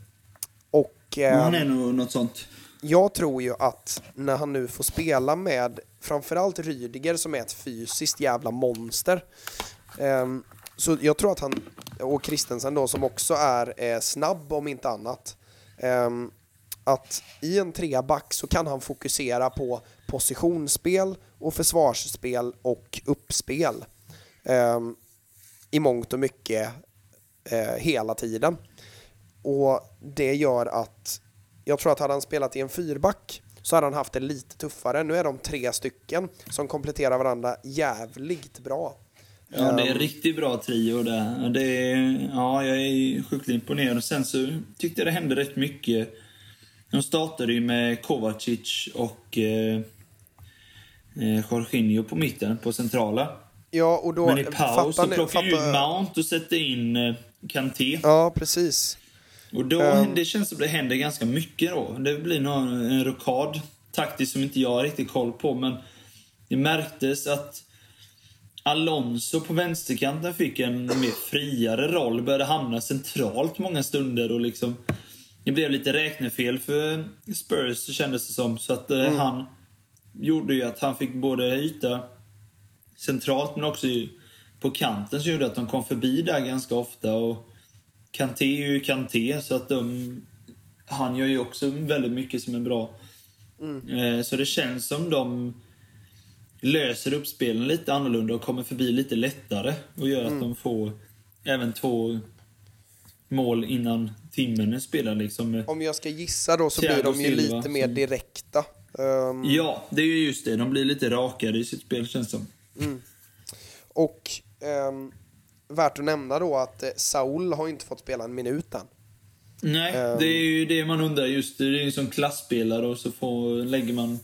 och Men han ehm, är nog något sånt. jag tror ju att när han nu får spela med framförallt Rydiger som är ett fysiskt jävla monster. ehm, så jag tror att han, och Christensen då som också är eh, snabb om inte annat. ehm, att i en treback så kan han fokusera på positionsspel och försvarsspel och uppspel. ehm, I mångt och mycket eh, hela tiden. Och det gör att jag tror att hade han spelat i en fyrback så hade han haft det lite tuffare. Nu är de tre stycken som kompletterar varandra jävligt bra. Ja, det är en Ehm, riktigt bra trio där. Det är, ja, jag är sjukt imponerad. Och sen så tyckte jag det hände rätt mycket. De startade ju med Kovacic och... Eh, eh, Jorginho på mitten, på centrala. Ja, och då... Men i paus så ni- plockar ut fattar- Mount och sätter in eh, Kanté. Ja, precis. Och då, Ehm. det känns som det händer ganska mycket då. Det blir nog en rokad taktiskt som inte jag har riktigt koll på, men det märktes att Alonso på vänsterkanten fick en mer friare roll, började hamna centralt många stunder och liksom det blev lite räknefel för Spurs kändes det som. Så att eh, han gjorde ju att han fick både yta centralt men också på kanten som gjorde att de kom förbi där ganska ofta. Och Kanté är ju Kanté så att de, han gör ju också väldigt mycket som är bra. Eh, Så det känns som de löser uppspelen lite annorlunda och kommer förbi lite lättare och gör att de får även två mål innan timmen är spelad. Liksom. Om jag ska gissa då så blir de ju lite mer direkta. Ehm, Ja, det är ju just det. De blir lite rakare i sitt spel känns det som. Och ehm, värt att nämna då att eh, Saul har inte fått spela en minut än. Nej, Ehm. det är ju det man undrar. Just det, det är ju som klassspelare och så får, lägger man...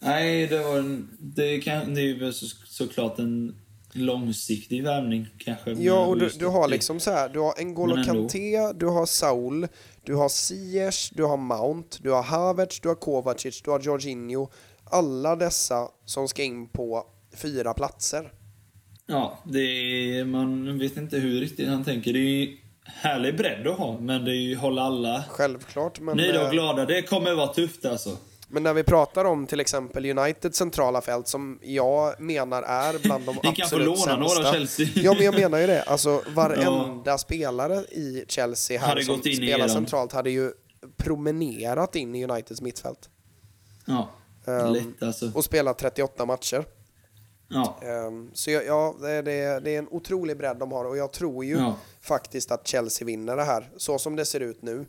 Nej, det var en, det, kan, det är ju så, såklart en långsiktig värvning kanske. Ja, och du, du har liksom så här, du har N'Golo. Kanté, du har Saul, du har Ziyech, du har Mount, du har Havertz, du har Kovacic, du har Jorginho. Alla dessa som ska in på fyra platser. Ja, det är, man vet inte hur riktigt han tänker. Det är ju härlig bredd att ha, men det är ju hålla alla Självklart, men, nöjda eh, och glada. Det kommer vara tufft alltså. Men när vi pratar om till exempel Uniteds centrala fält som jag menar är bland de Ni kan få absolut låna sämsta. några Chelsea. Ja, men jag menar ju det. Alltså varenda spelare i Chelsea här Hade som spelar centralt hade ju promenerat in i Uniteds mittfält. Ja, Ehm, lätt alltså. Och spelat 38 matcher. Ja. Ehm, Så jag- ja, det, det, det är en otrolig bredd de har och jag tror ju Ja. faktiskt att Chelsea vinner det här. Så som det ser ut nu.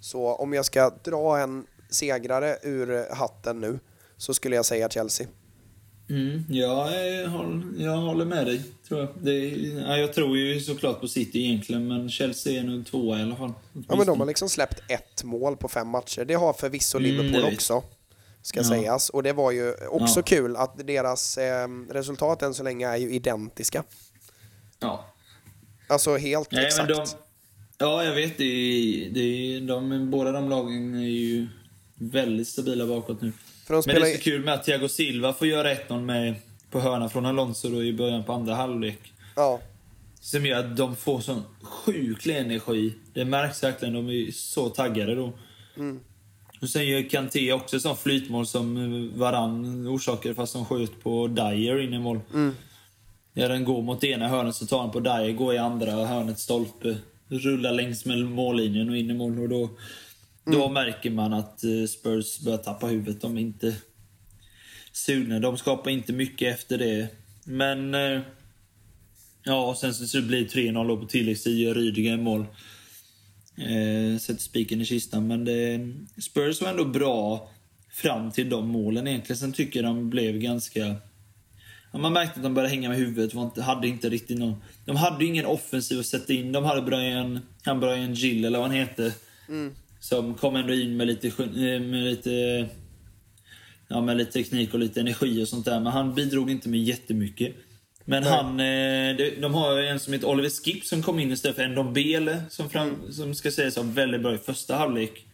Så om jag ska dra en segrare ur hatten nu så skulle jag säga Chelsea. Mm, jag, eh, håll, jag håller med dig, tror jag. Det, ja, jag tror ju såklart på City egentligen, men Chelsea är nog tvåa i alla fall. Ja men de har liksom släppt ett mål på fem matcher. Det har förvisso Mm, Liverpool vet. också. Ska Ja. sägas. Och det var ju också Ja. kul att deras eh, resultat än så länge är ju identiska. Ja. Alltså helt Nej, exakt. men de, ja, jag vet. Det det är, de, båda de lagen är ju väldigt stabila bakåt nu. De Men spelar det är så kul med att Thiago Silva får göra 1-0 med på hörna från Alonso då i början på andra halvlek. Ja. Som gör att de får sån sjuklig energi. Det märks verkligen. De är så taggade då. Mm. Och sen gör Kanté också sånt flytmål som eh, Varann orsakade fast de sköt på Dyer in i mål. Mm. När den går mot ena hörnet så tar han på Dyer, går i andra hörnet stolpe, rullar längs med mållinjen och in i mål. Och då, då Mm. märker man att eh, Spurs börjar tappa huvudet. De är inte sugna. De skapar inte mycket efter det. Men... eh, Ja, sen så blir det 3-0 då på tilläggstid, gör Rydiger en mål. Eh, sätter spiken i kistan. Men det, Spurs var ändå bra fram till de målen egentligen. Sen tycker jag de blev ganska... Ja, man märkte att de började hänga med huvudet. Var inte, hade inte riktigt någon... De hade ingen offensiv att sätta in. De hade Brian, han Brian Gill, eller vad han heter. Som kom ändå in med lite, eh, med lite, ja, med lite teknik och lite energi och sånt där. Men han bidrog inte med jättemycket. Men han, eh, de, har en som heter Oliver Skip som kom in istället för Ndombele som, fram, som ska sägas vara väldigt bra i första halvlek.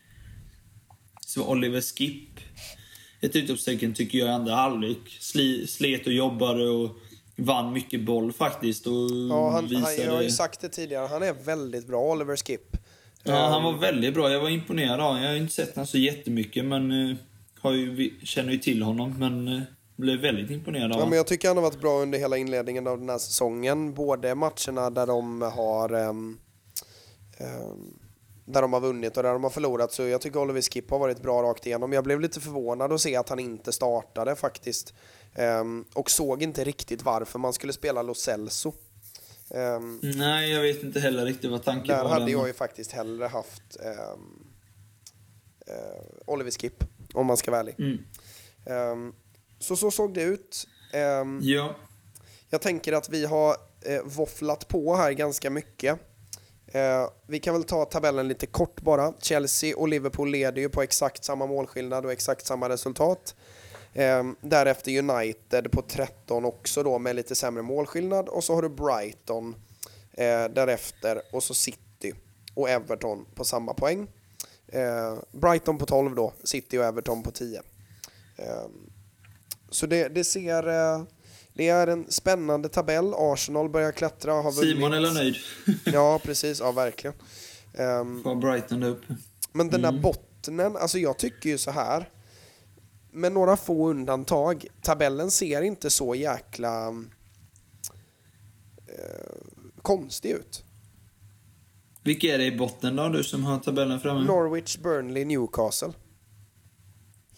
Så Oliver Skip, ett utropstecken tycker jag i andra halvlek. Sli, slet och jobbade och vann mycket boll faktiskt. Och Ja, han, han, visade... jag har ju sagt det tidigare, han är väldigt bra, Oliver Skip. Ja, han var väldigt bra. Jag var imponerad av honom. Jag har inte sett honom så jättemycket, men eh, har ju, känner ju till honom. Men eh, blev väldigt imponerad av Ja, men jag tycker han har varit bra under hela inledningen av den här säsongen. Både matcherna där de har ehm, ehm, där de har vunnit och där de har förlorat. Så jag tycker Oliver Skip har varit bra rakt igenom. Jag blev lite förvånad att se att han inte startade faktiskt. Ehm, och såg inte riktigt varför man skulle spela Lo Celso. Ehm, Nej, jag vet inte heller riktigt vad tanken där var. hade där, jag men- ju faktiskt hellre haft ehm, eh, Oliver Skip, om man ska vara ärlig. Mm. Ehm, så så såg det ut. Ja. jag tänker att vi har eh, våfflat på här ganska mycket. Eh, vi kan väl ta tabellen lite kort bara. Chelsea och Liverpool leder ju på exakt samma målskillnad och exakt samma resultat. Eh, därefter United på 13 också då med lite sämre målskillnad och så har du Brighton eh, därefter och så City och Everton på samma poäng. Eh, Brighton på 12 då, City och Everton på 10. Eh, så det, det ser... Eh, det är en spännande tabell. Arsenal börjar klättra. Har Simon vunnit. är nöjd. Ja, precis. Ja, verkligen. Um, Får Brighton uppe. men den Mm. där bottnen, alltså jag tycker ju så här. Med några få undantag, tabellen ser inte så jäkla eh, konstig ut. Vilka är det i botten då, du som har tabellen framme? Norwich, Burnley, Newcastle.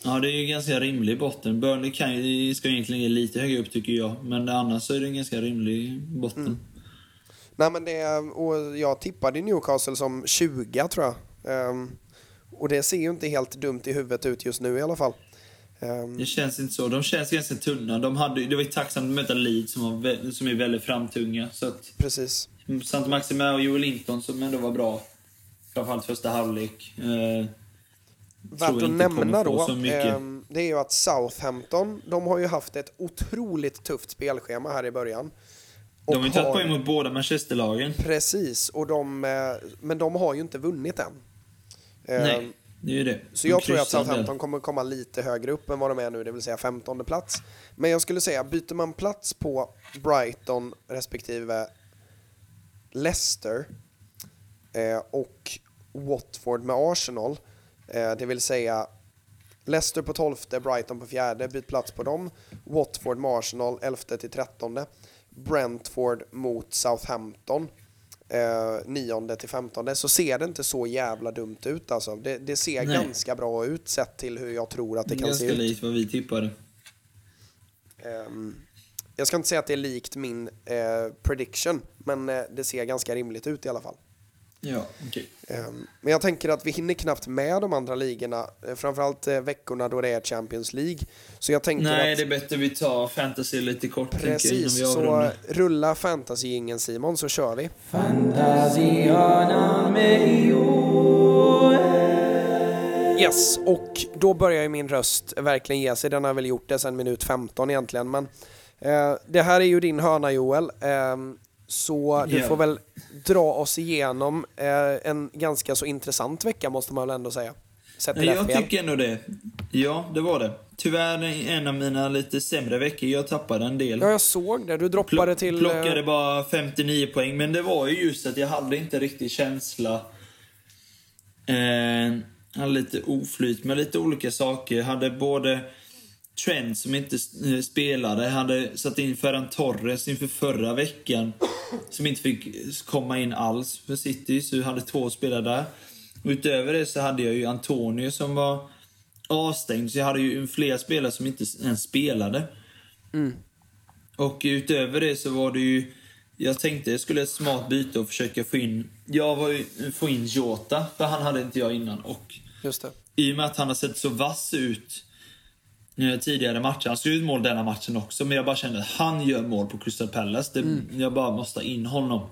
Ja, det är ju ganska rimlig botten. Burnley kan ju, ska egentligen ligga lite högre upp tycker jag. Men annars så är det en ganska rimlig botten. Mm. Nej men det, är- och jag tippade Newcastle som 20 tror jag. Ehm, och det ser ju inte helt dumt i huvudet ut just nu i alla fall. Ehm, Det känns inte så. De känns ganska tunna. De hade, det var ju tacksamt att möta Leeds som, var, som är väldigt framtunga. Så att precis. Sant Maximä och Joel Linton som ändå var bra. Framförallt första halvlek. Eh, Värt att nämna då, ehm, det är ju att Southampton, de har ju haft ett otroligt tufft spelschema här i början. de har ju tagit poäng mot båda Manchesterlagen. Precis, och de, eh, men de har ju inte vunnit än. Ehm, Nej, det är ju det. Så De jag tror att. Southampton kommer komma lite högre upp än vad de är nu, det vill säga 15 plats. Men jag skulle säga, byter man plats på Brighton respektive Leicester eh, och Watford med Arsenal, eh, det vill säga Leicester på 12, Brighton på fjärde, byt plats på dem. Watford med Arsenal 11 till 13. Brentford mot Southampton eh, 9 till 15. Så ser det inte så jävla dumt ut alltså. Det, det ser Nej. ganska bra ut sett till hur jag tror att det kan se Ganska ut. likt vad vi tippade. Ehm, jag ska inte säga att det är likt min eh, prediction, men eh, det ser ganska rimligt ut i alla fall. Ja, okej. Ehm, Men jag tänker att vi hinner knappt med de andra ligorna, eh, framförallt eh, veckorna då det är Champions League. Så jag tänker Nej, att det är bättre vi tar fantasy lite kort jag, precis, vi så rulla fantasy Simon så kör vi. Yes, och då börjar ju min röst verkligen ge sig. Den har väl gjort det sedan minut 15 egentligen. Men eh, det här är ju din hörna Joel. Ehm, så du får väl dra oss igenom eh, en ganska så intressant vecka måste man väl ändå säga. Sett jag FPL. tycker ändå det. Ja, det var det. Tyvärr en av mina lite sämre veckor. Jag tappade en del. Ja, jag såg det. Du droppade Plock- till... eh, Plockade bara 59 poäng, men det var ju just att jag hade inte riktigt känsla. Eh, hade lite oflyt med lite olika saker. Hade både Trent som inte eh, spelade, hade satt in Ferran Torres inför förra veckan. Som inte fick komma in alls för City, så jag hade två spelare där. Utöver det så hade jag ju Antonio som var avstängd, så jag hade ju flera spelare som inte ens spelade. Och utöver det så var det ju... Jag tänkte jag skulle ett smart byte och försöka få in... Jag var ju, få in Jota, för han hade inte jag innan. Och Just det. i och med att han har sett så vass ut tidigare matcher. Han ju mål denna matchen också, men jag bara kände att han gör mål på Crystal Palace. Det, Jag bara måste in honom.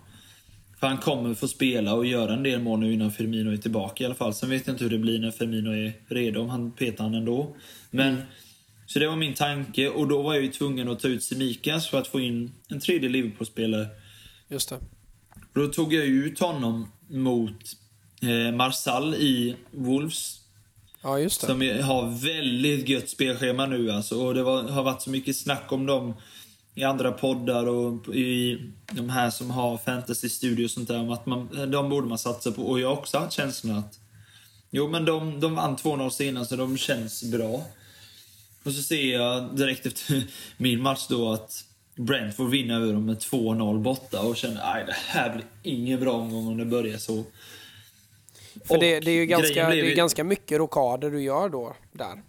För han kommer få spela och göra en del mål nu innan Firmino är tillbaka i alla fall. Sen vet jag inte hur det blir när Firmino är redo, om han petar han ändå. Men, så det var min tanke och då var jag ju tvungen att ta ut Semikas för att få in en tredje Liverpool-spelare. Just det. Då tog jag ut honom mot eh, Marsall i Wolves. Ja, just det. Som har väldigt gött spelschema nu alltså. Och det var, har varit så mycket snack om dem i andra poddar och i de här som har fantasy studio och sånt där. Om att man, de borde man satsa på. Och jag har också haft känslan att Jo men de, de vann 2-0 senast så de känns bra. Och så ser jag direkt efter min match då att Brent får vinna över dem med 2-0 borta och känner att det här blir ingen bra omgång om det börjar så. För det, det är ju ganska, det är ganska mycket rockader du gör då, där.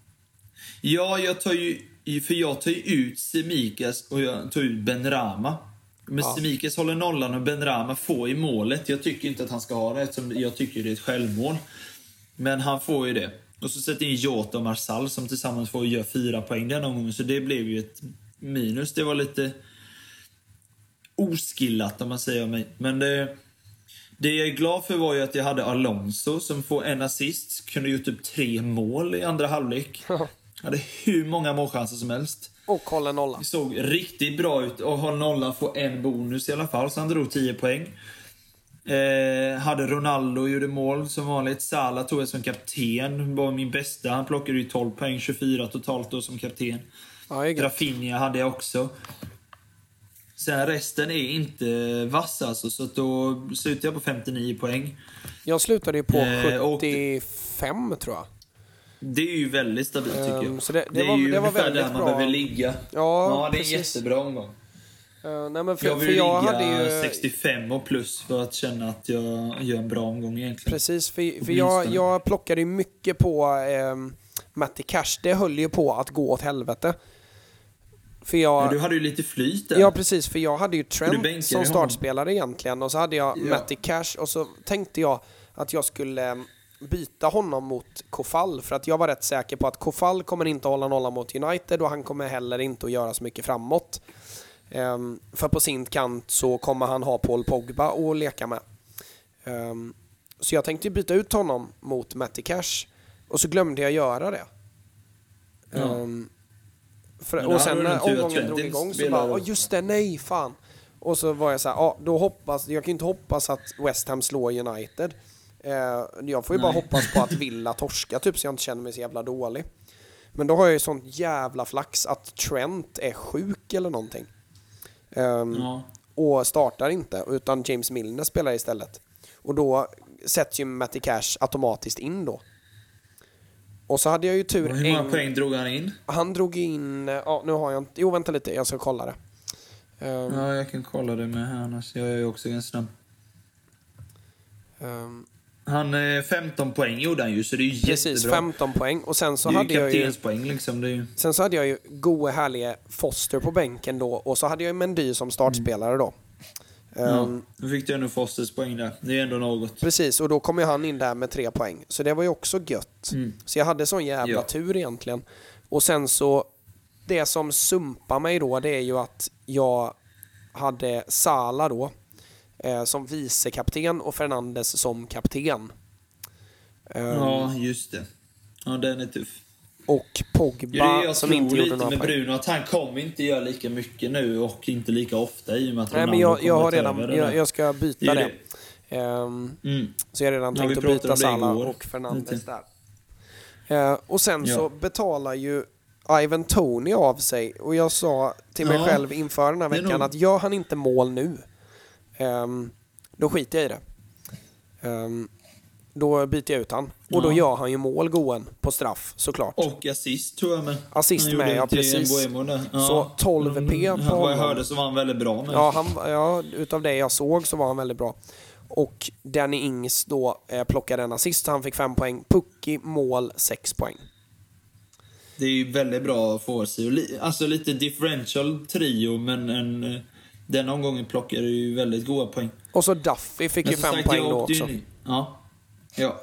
Ja, jag tar ju, för jag tar ju ut Semikas och jag tar ut Benrama. Men Ja. Semikas håller nollan och Benrama får i målet. Jag tycker inte att han ska ha det eftersom jag tycker det är ett självmål. Men han får ju det. Och så sätter in Jota och Marsall som tillsammans får göra fyra poäng den omgången. Så det blev ju ett minus. Det var lite oskillat om man säger om mig. Men det, det jag är glad för var ju att jag hade Alonso som får en assist. Kunde gjort typ tre mål i andra halvlek. hade hur många målchanser som helst. Och håller nolla. Det såg riktigt bra ut och har nolla får en bonus i alla fall, så han drog 10 poäng. Eh, hade Ronaldo gjorde mål som vanligt. Salah tog jag som kapten. Var min bästa. Han plockade ju 12 poäng, 24 totalt då som kapten. Ja. Rafinha hade jag också. Sen resten är inte vassa alltså, så då slutade jag på 59 poäng. Jag slutade ju på Eh, och- 75 tror jag. Det är ju väldigt stabilt tycker jag. så det- det är var- ju det var ungefär väldigt där man bra. behöver ligga. Ja, det är en precis. jättebra omgång. Uh, nej, men för, Jag för vill jag ligga hade ju... 65 och plus för att känna att jag gör en bra omgång egentligen. Precis, för, för jag, jag plockade ju mycket på eh, Matti Cash. Det höll ju på att gå åt helvete. För jag... Men du hade ju lite flyt där. Ja, precis. För jag hade ju Trent som honom. startspelare egentligen. Och så hade jag Ja. Matti Cash och så tänkte jag att jag skulle eh, byta honom mot Kofall. För att jag var rätt säker på att Kofall kommer inte hålla nolla mot United och han kommer heller inte att göra så mycket framåt. Ehm, för på sin kant så kommer han ha Paul Pogba att leka med. Ehm, så jag tänkte byta ut honom mot Matti Cash. Och så glömde jag göra det. Ja. Ehm, för, och sen när omgången drog igång så bara, "Åh, just det, nej, fan. Och så var jag så här, ja, då hoppas, jag kan ju inte hoppas att West Ham slår United. Eh, jag får ju bara Nej. hoppas på att Villa torska typ så jag inte känner mig så jävla dålig. Men då har jag ju sånt jävla flax att Trent är sjuk eller någonting. Ehm, Ja. och startar inte, utan James Milner spelar istället. Och då sätts ju Matty Cash automatiskt in då. Och så hade jag ju tur Och hur många en... poäng drog han in? Han drog in, ja nu har jag inte, jo vänta lite, jag ska kolla det. Ehm, Ja, jag kan kolla det med här annars. Jag är ju också ganska snabb. ehm, Han, eh, 15 poäng gjorde han ju, så det är ju precis, jättebra. 15 poäng. Och sen så det är hade jag ju, kaptenspoäng liksom. Det är ju... sen så hade jag ju gode härlige Foster på bänken då och så hade jag ju Mendy som startspelare då. Ja, Ehm, då fick du ändå Fosters poäng där. Det är ändå något. Precis, och då kom ju han in där med tre poäng. Så det var ju också gött. Mm. Så jag hade sån jävla Ja. tur egentligen. Och sen så, det som sumpar mig då, det är ju att jag hade Sala då eh, som vicekapten och Fernandes som kapten. Ehm, Ja, just det. Ja, den är tuff. Och Ja, Pogba jag som inte gjorde några med poäng. Bruno, att han kommer inte göra lika mycket nu och inte lika ofta i och med att Nej men jag, jag har redan, jag, jag ska byta Det det. Ehm, Mm. Så jag har redan Ja, tänkt att byta Salah och Fernandes där. Eh, och sen så Ja. betalar ju Ivan Tony av sig och jag sa till mig Ja, själv inför den här veckan nog- att gör han inte mål nu, ehm, då skiter jag i det. Ehm, då byter jag ut han. Och då gör han ju mål, Goen, på straff såklart. Och assist tror jag med. Assist Han med, ja, precis. Så 12 P Mm, på Vad jag hörde så var han väldigt bra med. Ja, han, ja, utav det jag såg så var han väldigt bra. Och Danny Ings då eh, plockade en assist, han fick fem poäng. Pucki, mål, sex poäng. Det är ju väldigt bra li- Alltså lite differential trio, men en, eh, den omgången plockade ju väldigt goda poäng. Och så Duffy fick ju Men fem sagt, poäng jag då ju också. ner- Ja. Ja.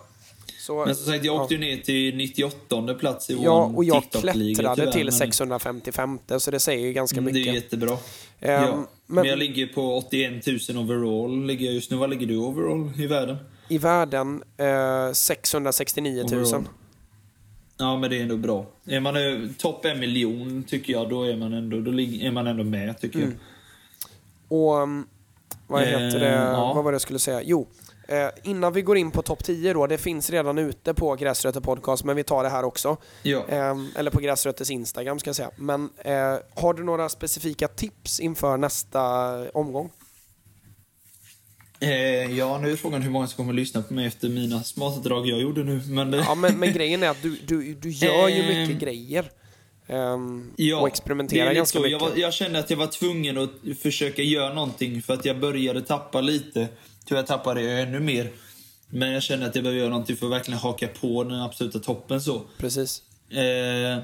Så, Men som sagt, jag åkte ju ner till 98 plats i ja, vår och jag klättrade tyvärr, till men- 655 så det säger ju ganska Mm, Det är mycket. jättebra. Ehm, ja. men- men... jag ligger på 81 000 overall. Ligger jag just nu. Vad ligger du overall i världen? I världen eh, 669 000. Overall. Ja, men det är ändå bra. Är man ö- topp en miljon, tycker jag, då är man ändå, då är man ändå med, tycker Mm. Och um, vad Eh, heter det? ja. Vad var det jag skulle säga? Jo, eh, innan vi går in på topp 10 då, det finns redan ute på Gräsrötter Podcast, men vi tar det här också. Ja. Eh, eller på Gräsrötters Instagram ska jag säga. Men eh, har du några specifika tips inför nästa omgång? Eh, ja, nu är frågan hur många som kommer lyssna på mig efter mina smarta drag jag gjorde nu. Men Ja, men, men grejen är att du, du, du gör ju Ehm, mycket grejer. ehm, Ja, och experimenterar ganska så. mycket. Jag, var, jag kände att jag var tvungen att försöka göra någonting för att jag började tappa lite. Tyvärr tappade jag ännu mer. Men jag kände att jag behövde göra någonting för att verkligen haka på den absoluta toppen så. Precis. Eh,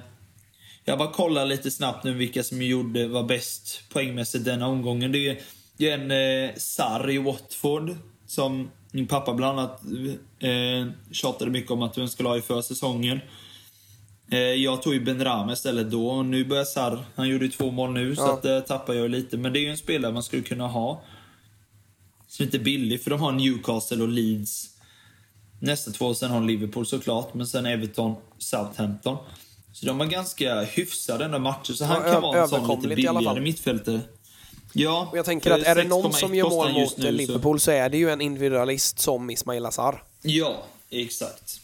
jag bara kollar lite snabbt nu vilka som gjorde var bäst poängmässigt denna omgången. Det är, det är en eh, Sarri i Watford som min pappa bland annat eh, tjatade mycket om att hon skulle ha i försäsongen. Eh, jag tog ju Ben Rama istället då och nu börjar Sarr, han gjorde ju två mål nu så Ja. att eh, tappar jag lite. Men det är ju en spelare man skulle kunna ha. Som inte är billig för de har Newcastle och Leeds nästa två. Sen har Liverpool såklart, men sen Everton, Southampton. Så de var ganska hyfsade ändå matcher. Så han Ja, kan vara en sån lite billigare mittfältare. Ja. Och jag tänker att är det någon 6,1 som gör mål mot nu, så- Liverpool så är det ju en individualist som Ismail Azar. Ja, exakt.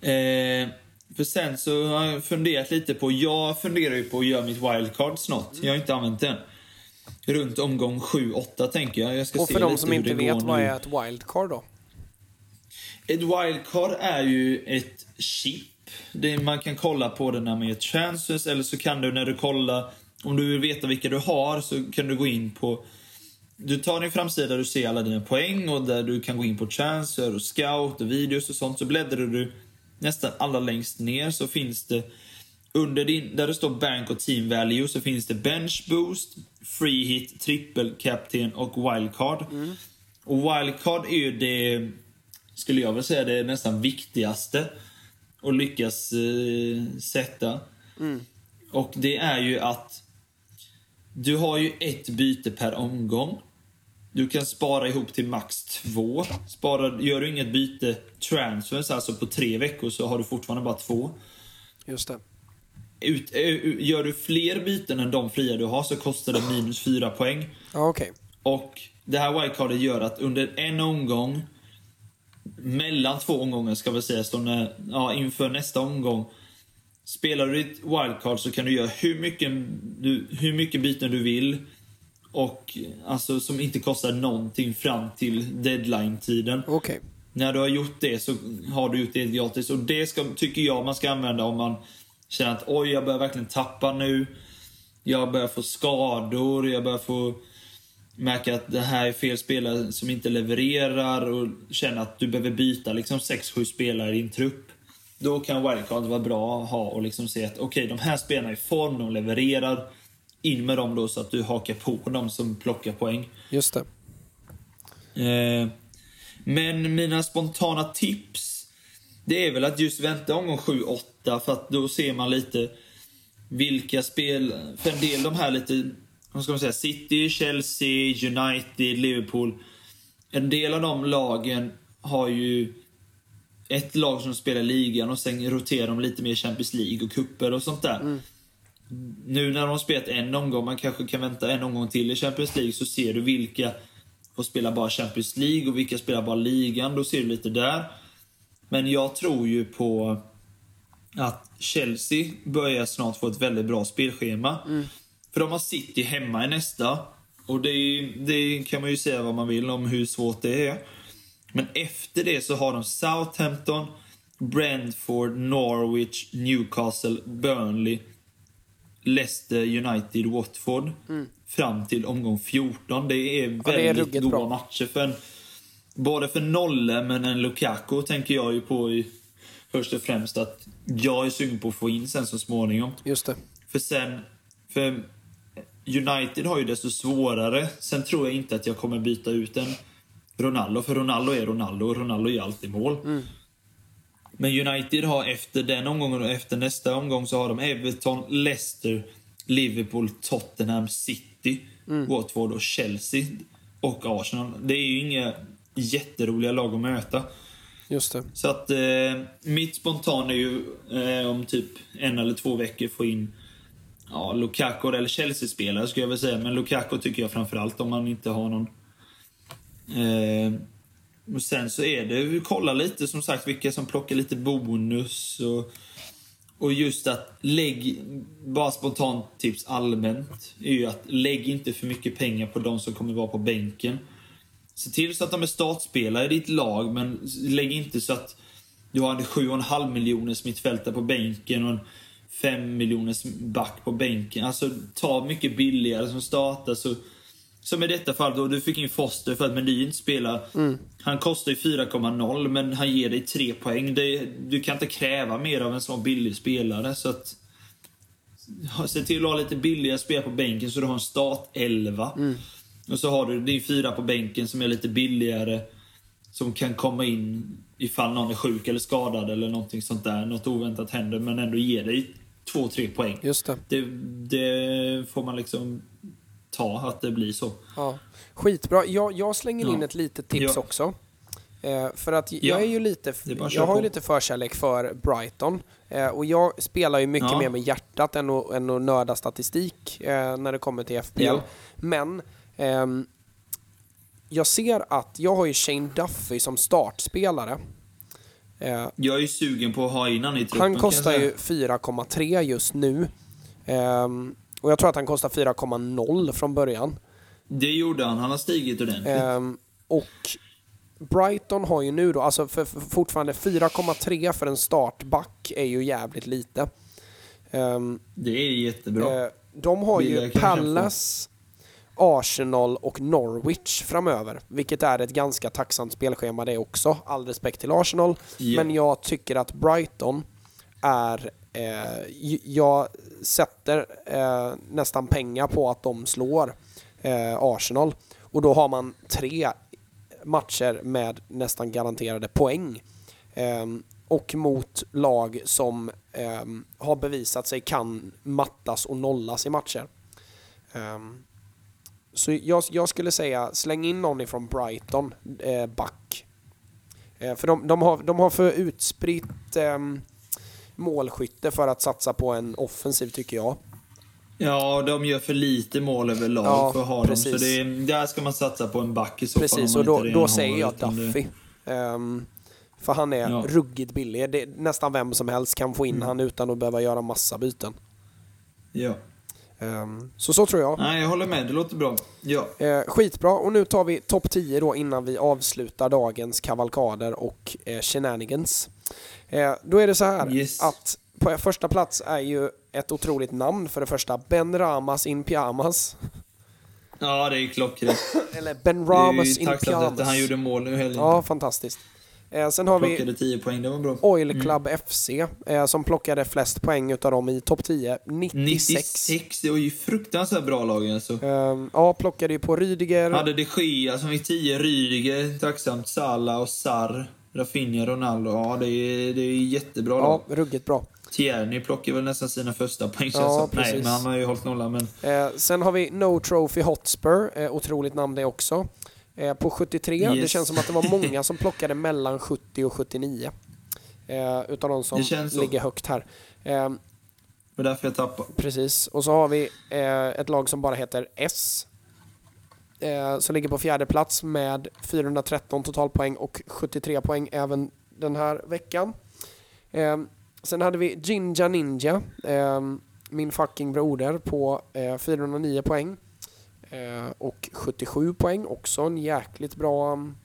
Eh, för sen så har jag funderat lite på, jag funderar ju på att göra mitt wildcard snart. Jag har inte använt den. Runt omgång 7-8 tänker jag. Jag ska Och för de som inte vet, vad är ett wildcard då? Ett wildcard är ju ett chip. Det, man kan kolla på det när man gör transfers eller så kan du när du kollar, om du vill veta vilka du har så kan du gå in på du tar din framsida där du ser alla dina poäng och där du kan gå in på transfer och scout och videos och sånt. Så bläddrar du nästan alla längst ner så finns det under din, där det står bank och team value så finns det bench boost, free hit, trippel captain och wildcard. Och wildcard är ju det, skulle jag vilja säga, det nästan viktigaste att lyckas eh, sätta. Och det är ju att du har ju ett byte per omgång. Du kan spara ihop till max två. Spara, gör du inget byte transfers, alltså på tre veckor, så har du fortfarande bara två. Just det. Ut, ö, gör du fler byten än de fria du har så kostar det minus fyra poäng. Ja, okej. Och det här wildcardet gör att under en omgång, mellan två omgångar ska vi säga, när, ja, inför nästa omgång. Spelar du ditt wildcard så kan du göra hur mycket, du, hur mycket byten du vill. Och alltså som inte kostar någonting fram till deadline-tiden. Okej. När du har gjort det så har du gjort det gratis. Och det ska, tycker jag man ska använda om man känner att oj, jag börjar verkligen tappa nu. Jag börjar få skador, jag börjar få märka att det här är fel spelare som inte levererar och känner att du behöver byta liksom 6-7 spelare i din trupp. Då kan wildcard vara bra att ha och liksom se att okej, de här spelarna är i form, de levererar. In med dem då så att du hakar på dem som plockar poäng. Just det. Eh, men mina spontana tips, det är väl att just vänta omgång 7-8 för att då ser man lite vilka spel, för en del de här lite, vad ska man säga, City, Chelsea, United, Liverpool. En del av de lagen har ju ett lag som spelar ligan och sen roterar de lite mer Champions League och kupper och sånt där. Nu när de har spelat en omgång, man kanske kan vänta en omgång till i Champions League, så ser du vilka får spela bara Champions League och vilka spelar bara ligan. Då ser du lite där. Men jag tror ju på att Chelsea börjar snart få ett väldigt bra spelschema. För de har City hemma i nästa. Och det, det kan man ju säga vad man vill om hur svårt det är. Men efter det så har de Southampton, Brentford, Norwich, Newcastle, Burnley, Leicester, United, Watford. Fram till omgång 14. Det är väldigt det är bra. matcher. För en, både för Nolle, men en Lukaku tänker jag ju på i, först och främst att jag är sugen på att få in sen så småningom. Just det. För sen... För United har ju desto svårare. Sen tror jag inte att jag kommer byta ut en Ronaldo, för Ronaldo är Ronaldo och Ronaldo gör alltid mål. Men United har efter den omgången och efter nästa omgång så har de Everton, Leicester, Liverpool, Tottenham, City, Watford och Chelsea och Arsenal. Det är ju inga jätteroliga lag att möta. Just det. Så att eh, mitt spontan är ju eh, om typ en eller två veckor få in ja, Lukaku eller Chelsea-spelare skulle jag vilja säga. Men Lukaku tycker jag framförallt om man inte har någon. Eh, och sen så är det, vi kollar lite som sagt vilka som plockar lite bonus och, och just att lägg, bara spontant tips allmänt, är ju att lägg inte för mycket pengar på de som kommer vara på bänken. Se till så att de är startspelare i ditt lag, men lägg inte så att du har en 7,5 miljoners mittfältare på bänken och en 5 miljoners back på bänken. Alltså, ta mycket billigare som startar. Så, som i detta fall då, du fick in Foster för att inte spelar. Han kostar ju 4,0 men han ger dig 3 poäng. Det, du kan inte kräva mer av en sån billig spelare. Så att, se till att ha lite billigare spelare på bänken så du har en start 11. Och så har du din fyra på bänken som är lite billigare. Som kan komma in ifall någon är sjuk eller skadad eller någonting sånt där. Något oväntat händer men ändå ger dig 2-3 poäng. Just det. Det, det får man liksom ta att det blir så. Ja. Skitbra. Jag, jag slänger in Ja. ett litet tips Ja. också. Eh, för att jag Ja, är ju lite, jag har ju lite förkärlek för Brighton. Eh, och jag spelar ju mycket mer med hjärtat än att, än att nörda statistik eh, när det kommer till FPL. Men jag ser att jag har ju Shane Duffy som startspelare. Eh, Jag är ju sugen på att ha in han i truppen. han kostar ju säga. 4,3 just nu. Ehm, och jag tror att han kostar 4,0 från början. Det gjorde han. Han har stigit ordentligt. Ehm, och Brighton har ju nu då, alltså för, för fortfarande 4,3 för en startback är ju jävligt lite. Ehm, det är jättebra. eh, de har ju Palace, Arsenal och Norwich framöver, vilket är ett ganska tacksamt spelschema det också. All respekt till Arsenal, Ja. men jag tycker att Brighton är... Eh, jag sätter eh, nästan pengar på att de slår eh, Arsenal. Och då har man tre matcher med nästan garanterade poäng. Ehm, och mot lag som ehm, har bevisat sig kan mattas och nollas i matcher. Ehm, så jag, jag skulle säga släng in någon ifrån Brighton, eh, back. Eh, för de, de, har, de har för utspritt ehm, målskytte för att satsa på en offensiv tycker jag. Ja, de gör för lite mål överlag Ja, för att ha dem. precis. Så det, är- där ska man satsa på en back i så fall. Precis, och då, då säger jag Duffy. Ehm, för han är Ja. ruggigt billig. Det, nästan vem som helst kan få in Mm. han utan att behöva göra massa byten. Ja. Ehm, så så tror jag. Nej, jag håller med. Det låter bra. Ja. Eh, skitbra, och nu tar vi topp 10 då innan vi avslutar dagens kavalkader och eh, shenanigans. Eh, då är det så här Yes. att på första plats är ju ett otroligt namn för det första, Ben Ramas in pyjamas. Ja, det är klockrent. Eller Ben Det är Ramas ju in tacksamt pyjamas. att han gjorde mål nu i helgen. Ja, fantastiskt. Eh, sen har vi Plockade 10 poäng, det var bra. Oil Club FC eh, som plockade flest poäng utav dem i topp 10, 96. 96, det var ju fruktansvärt bra lag alltså. Eh, ja, plockade ju på Rydiger. Hade de Gea som fick 10, Rydiger, tacksamt, Salah och Sarr, Rafinha, Ronaldo. Ja, det är, det är jättebra Ja, lag. ruggigt bra. Tierney plockar väl nästan sina första poäng Ja, som. Nej, men han har ju hållit nollan. Men Eh, sen har vi No Trophy Hotspur, eh, otroligt namn det också. Eh, på 73, det Yes. känns som att det var många som plockade mellan 70 och 79. Eh, utav de som Det ligger högt här. Eh, det var därför jag tappade. precis, och så har vi eh, ett lag som bara heter S. Eh, som ligger på fjärde plats med 413 totalpoäng och 73 poäng även den här veckan. Eh, sen hade vi Jinja Ninja, eh, min fucking broder, på eh, 409 poäng. Eh, och 77 poäng, också en jäkligt bra... um,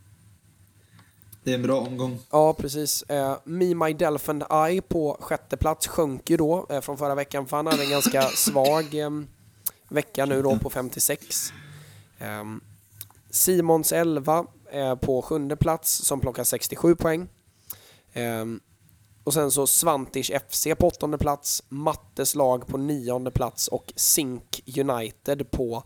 Det är en bra omgång. Ja, precis. Eh, Me, My, Delf and I på sjätte plats sjönk ju då eh, från förra veckan för han hade en ganska svag eh, vecka nu då på 56. Eh, Simons 11 eh, på sjunde plats som plockar 67 poäng. Eh, och sen så Svantish FC på åttonde plats, Mattes lag på nionde plats och Zink United på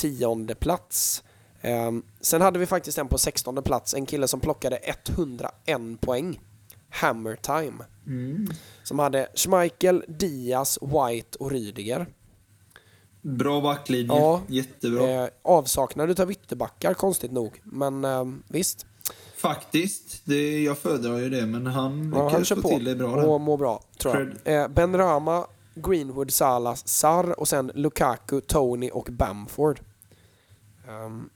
tionde plats. Ehm, sen hade vi faktiskt en på 16 plats, en kille som plockade 101 poäng. Hammer time. Som hade Schmeichel, Diaz, White och Rydiger. Bra backlinje. Ja. Jättebra. Eh, avsaknad utav ytterbackar konstigt nog, men ehm, visst. Faktiskt. Det, jag föredrar ju det, men han Ja, han lyckas kör få på till det bra där. och mår bra, tror jag. Eh, ben Rama, Greenwood, Salah, Sarr och sen Lukaku, Tony och Bamford. Ehm,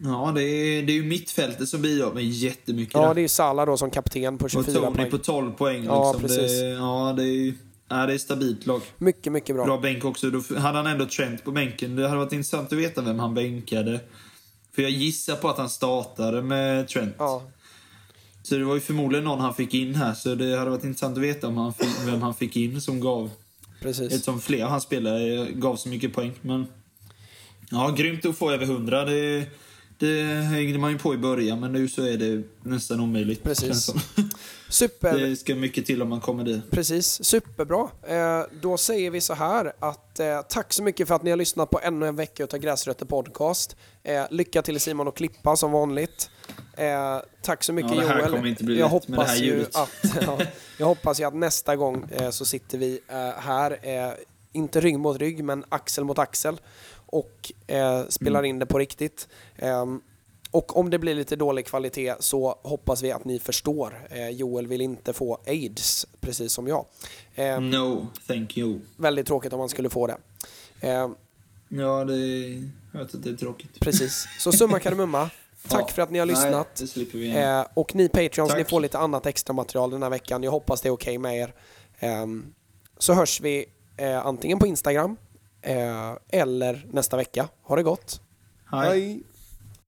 Ja, det är, det är ju mittfältet som bidrar med jättemycket. ja, där. det är Salah då som kapten på och 24 Tony poäng. på 12 poäng. Ja, liksom. precis. Det, ja, det är ju... Ja, det är stabilt lag. Mycket, mycket bra. Bra bänk också. Då hade han ändå Trent på bänken. Det hade varit intressant att veta vem han bänkade. För jag gissar på att han startade med Trent. Ja, Så det var ju förmodligen någon han fick in här. Så det hade varit intressant att veta om han fick, vem han fick in som gav... precis. Eftersom flera av hans spelare gav så mycket poäng. Men... Ja, grymt att få över 100. Det, det hängde man ju på i början, men nu så är det nästan omöjligt. Precis. Super, Det ska mycket till om man kommer dit. precis. Superbra. Eh, då säger vi så här att eh, tack så mycket för att ni har lyssnat på ännu en vecka utav Gräsrötter Podcast. Eh, lycka till Simon och Klippa som vanligt. Tack så mycket Ja, det här Joel. kommer inte bli jag lätt med det här hoppas ju att, ja, jag hoppas ju att nästa gång så sitter vi här, inte rygg mot rygg, men axel mot axel och eh, spelar Mm. in det på riktigt. Ehm, och om det blir lite dålig kvalitet så hoppas vi att ni förstår. Eh, Joel vill inte få aids, precis som jag. Eh, No, thank you. Väldigt tråkigt om man skulle få det. Eh, Ja, det är... Jag vet att det är tråkigt. precis. Så summa kardemumma. Tack Ja. för att ni har Nej, lyssnat. igen. Eh, och ni Patreons, Tack. ni får lite annat extra material den här veckan. Jag hoppas det är okej med er. Ehm, så hörs vi eh, antingen på Instagram eh, eller nästa vecka. Ha det gott. Hej.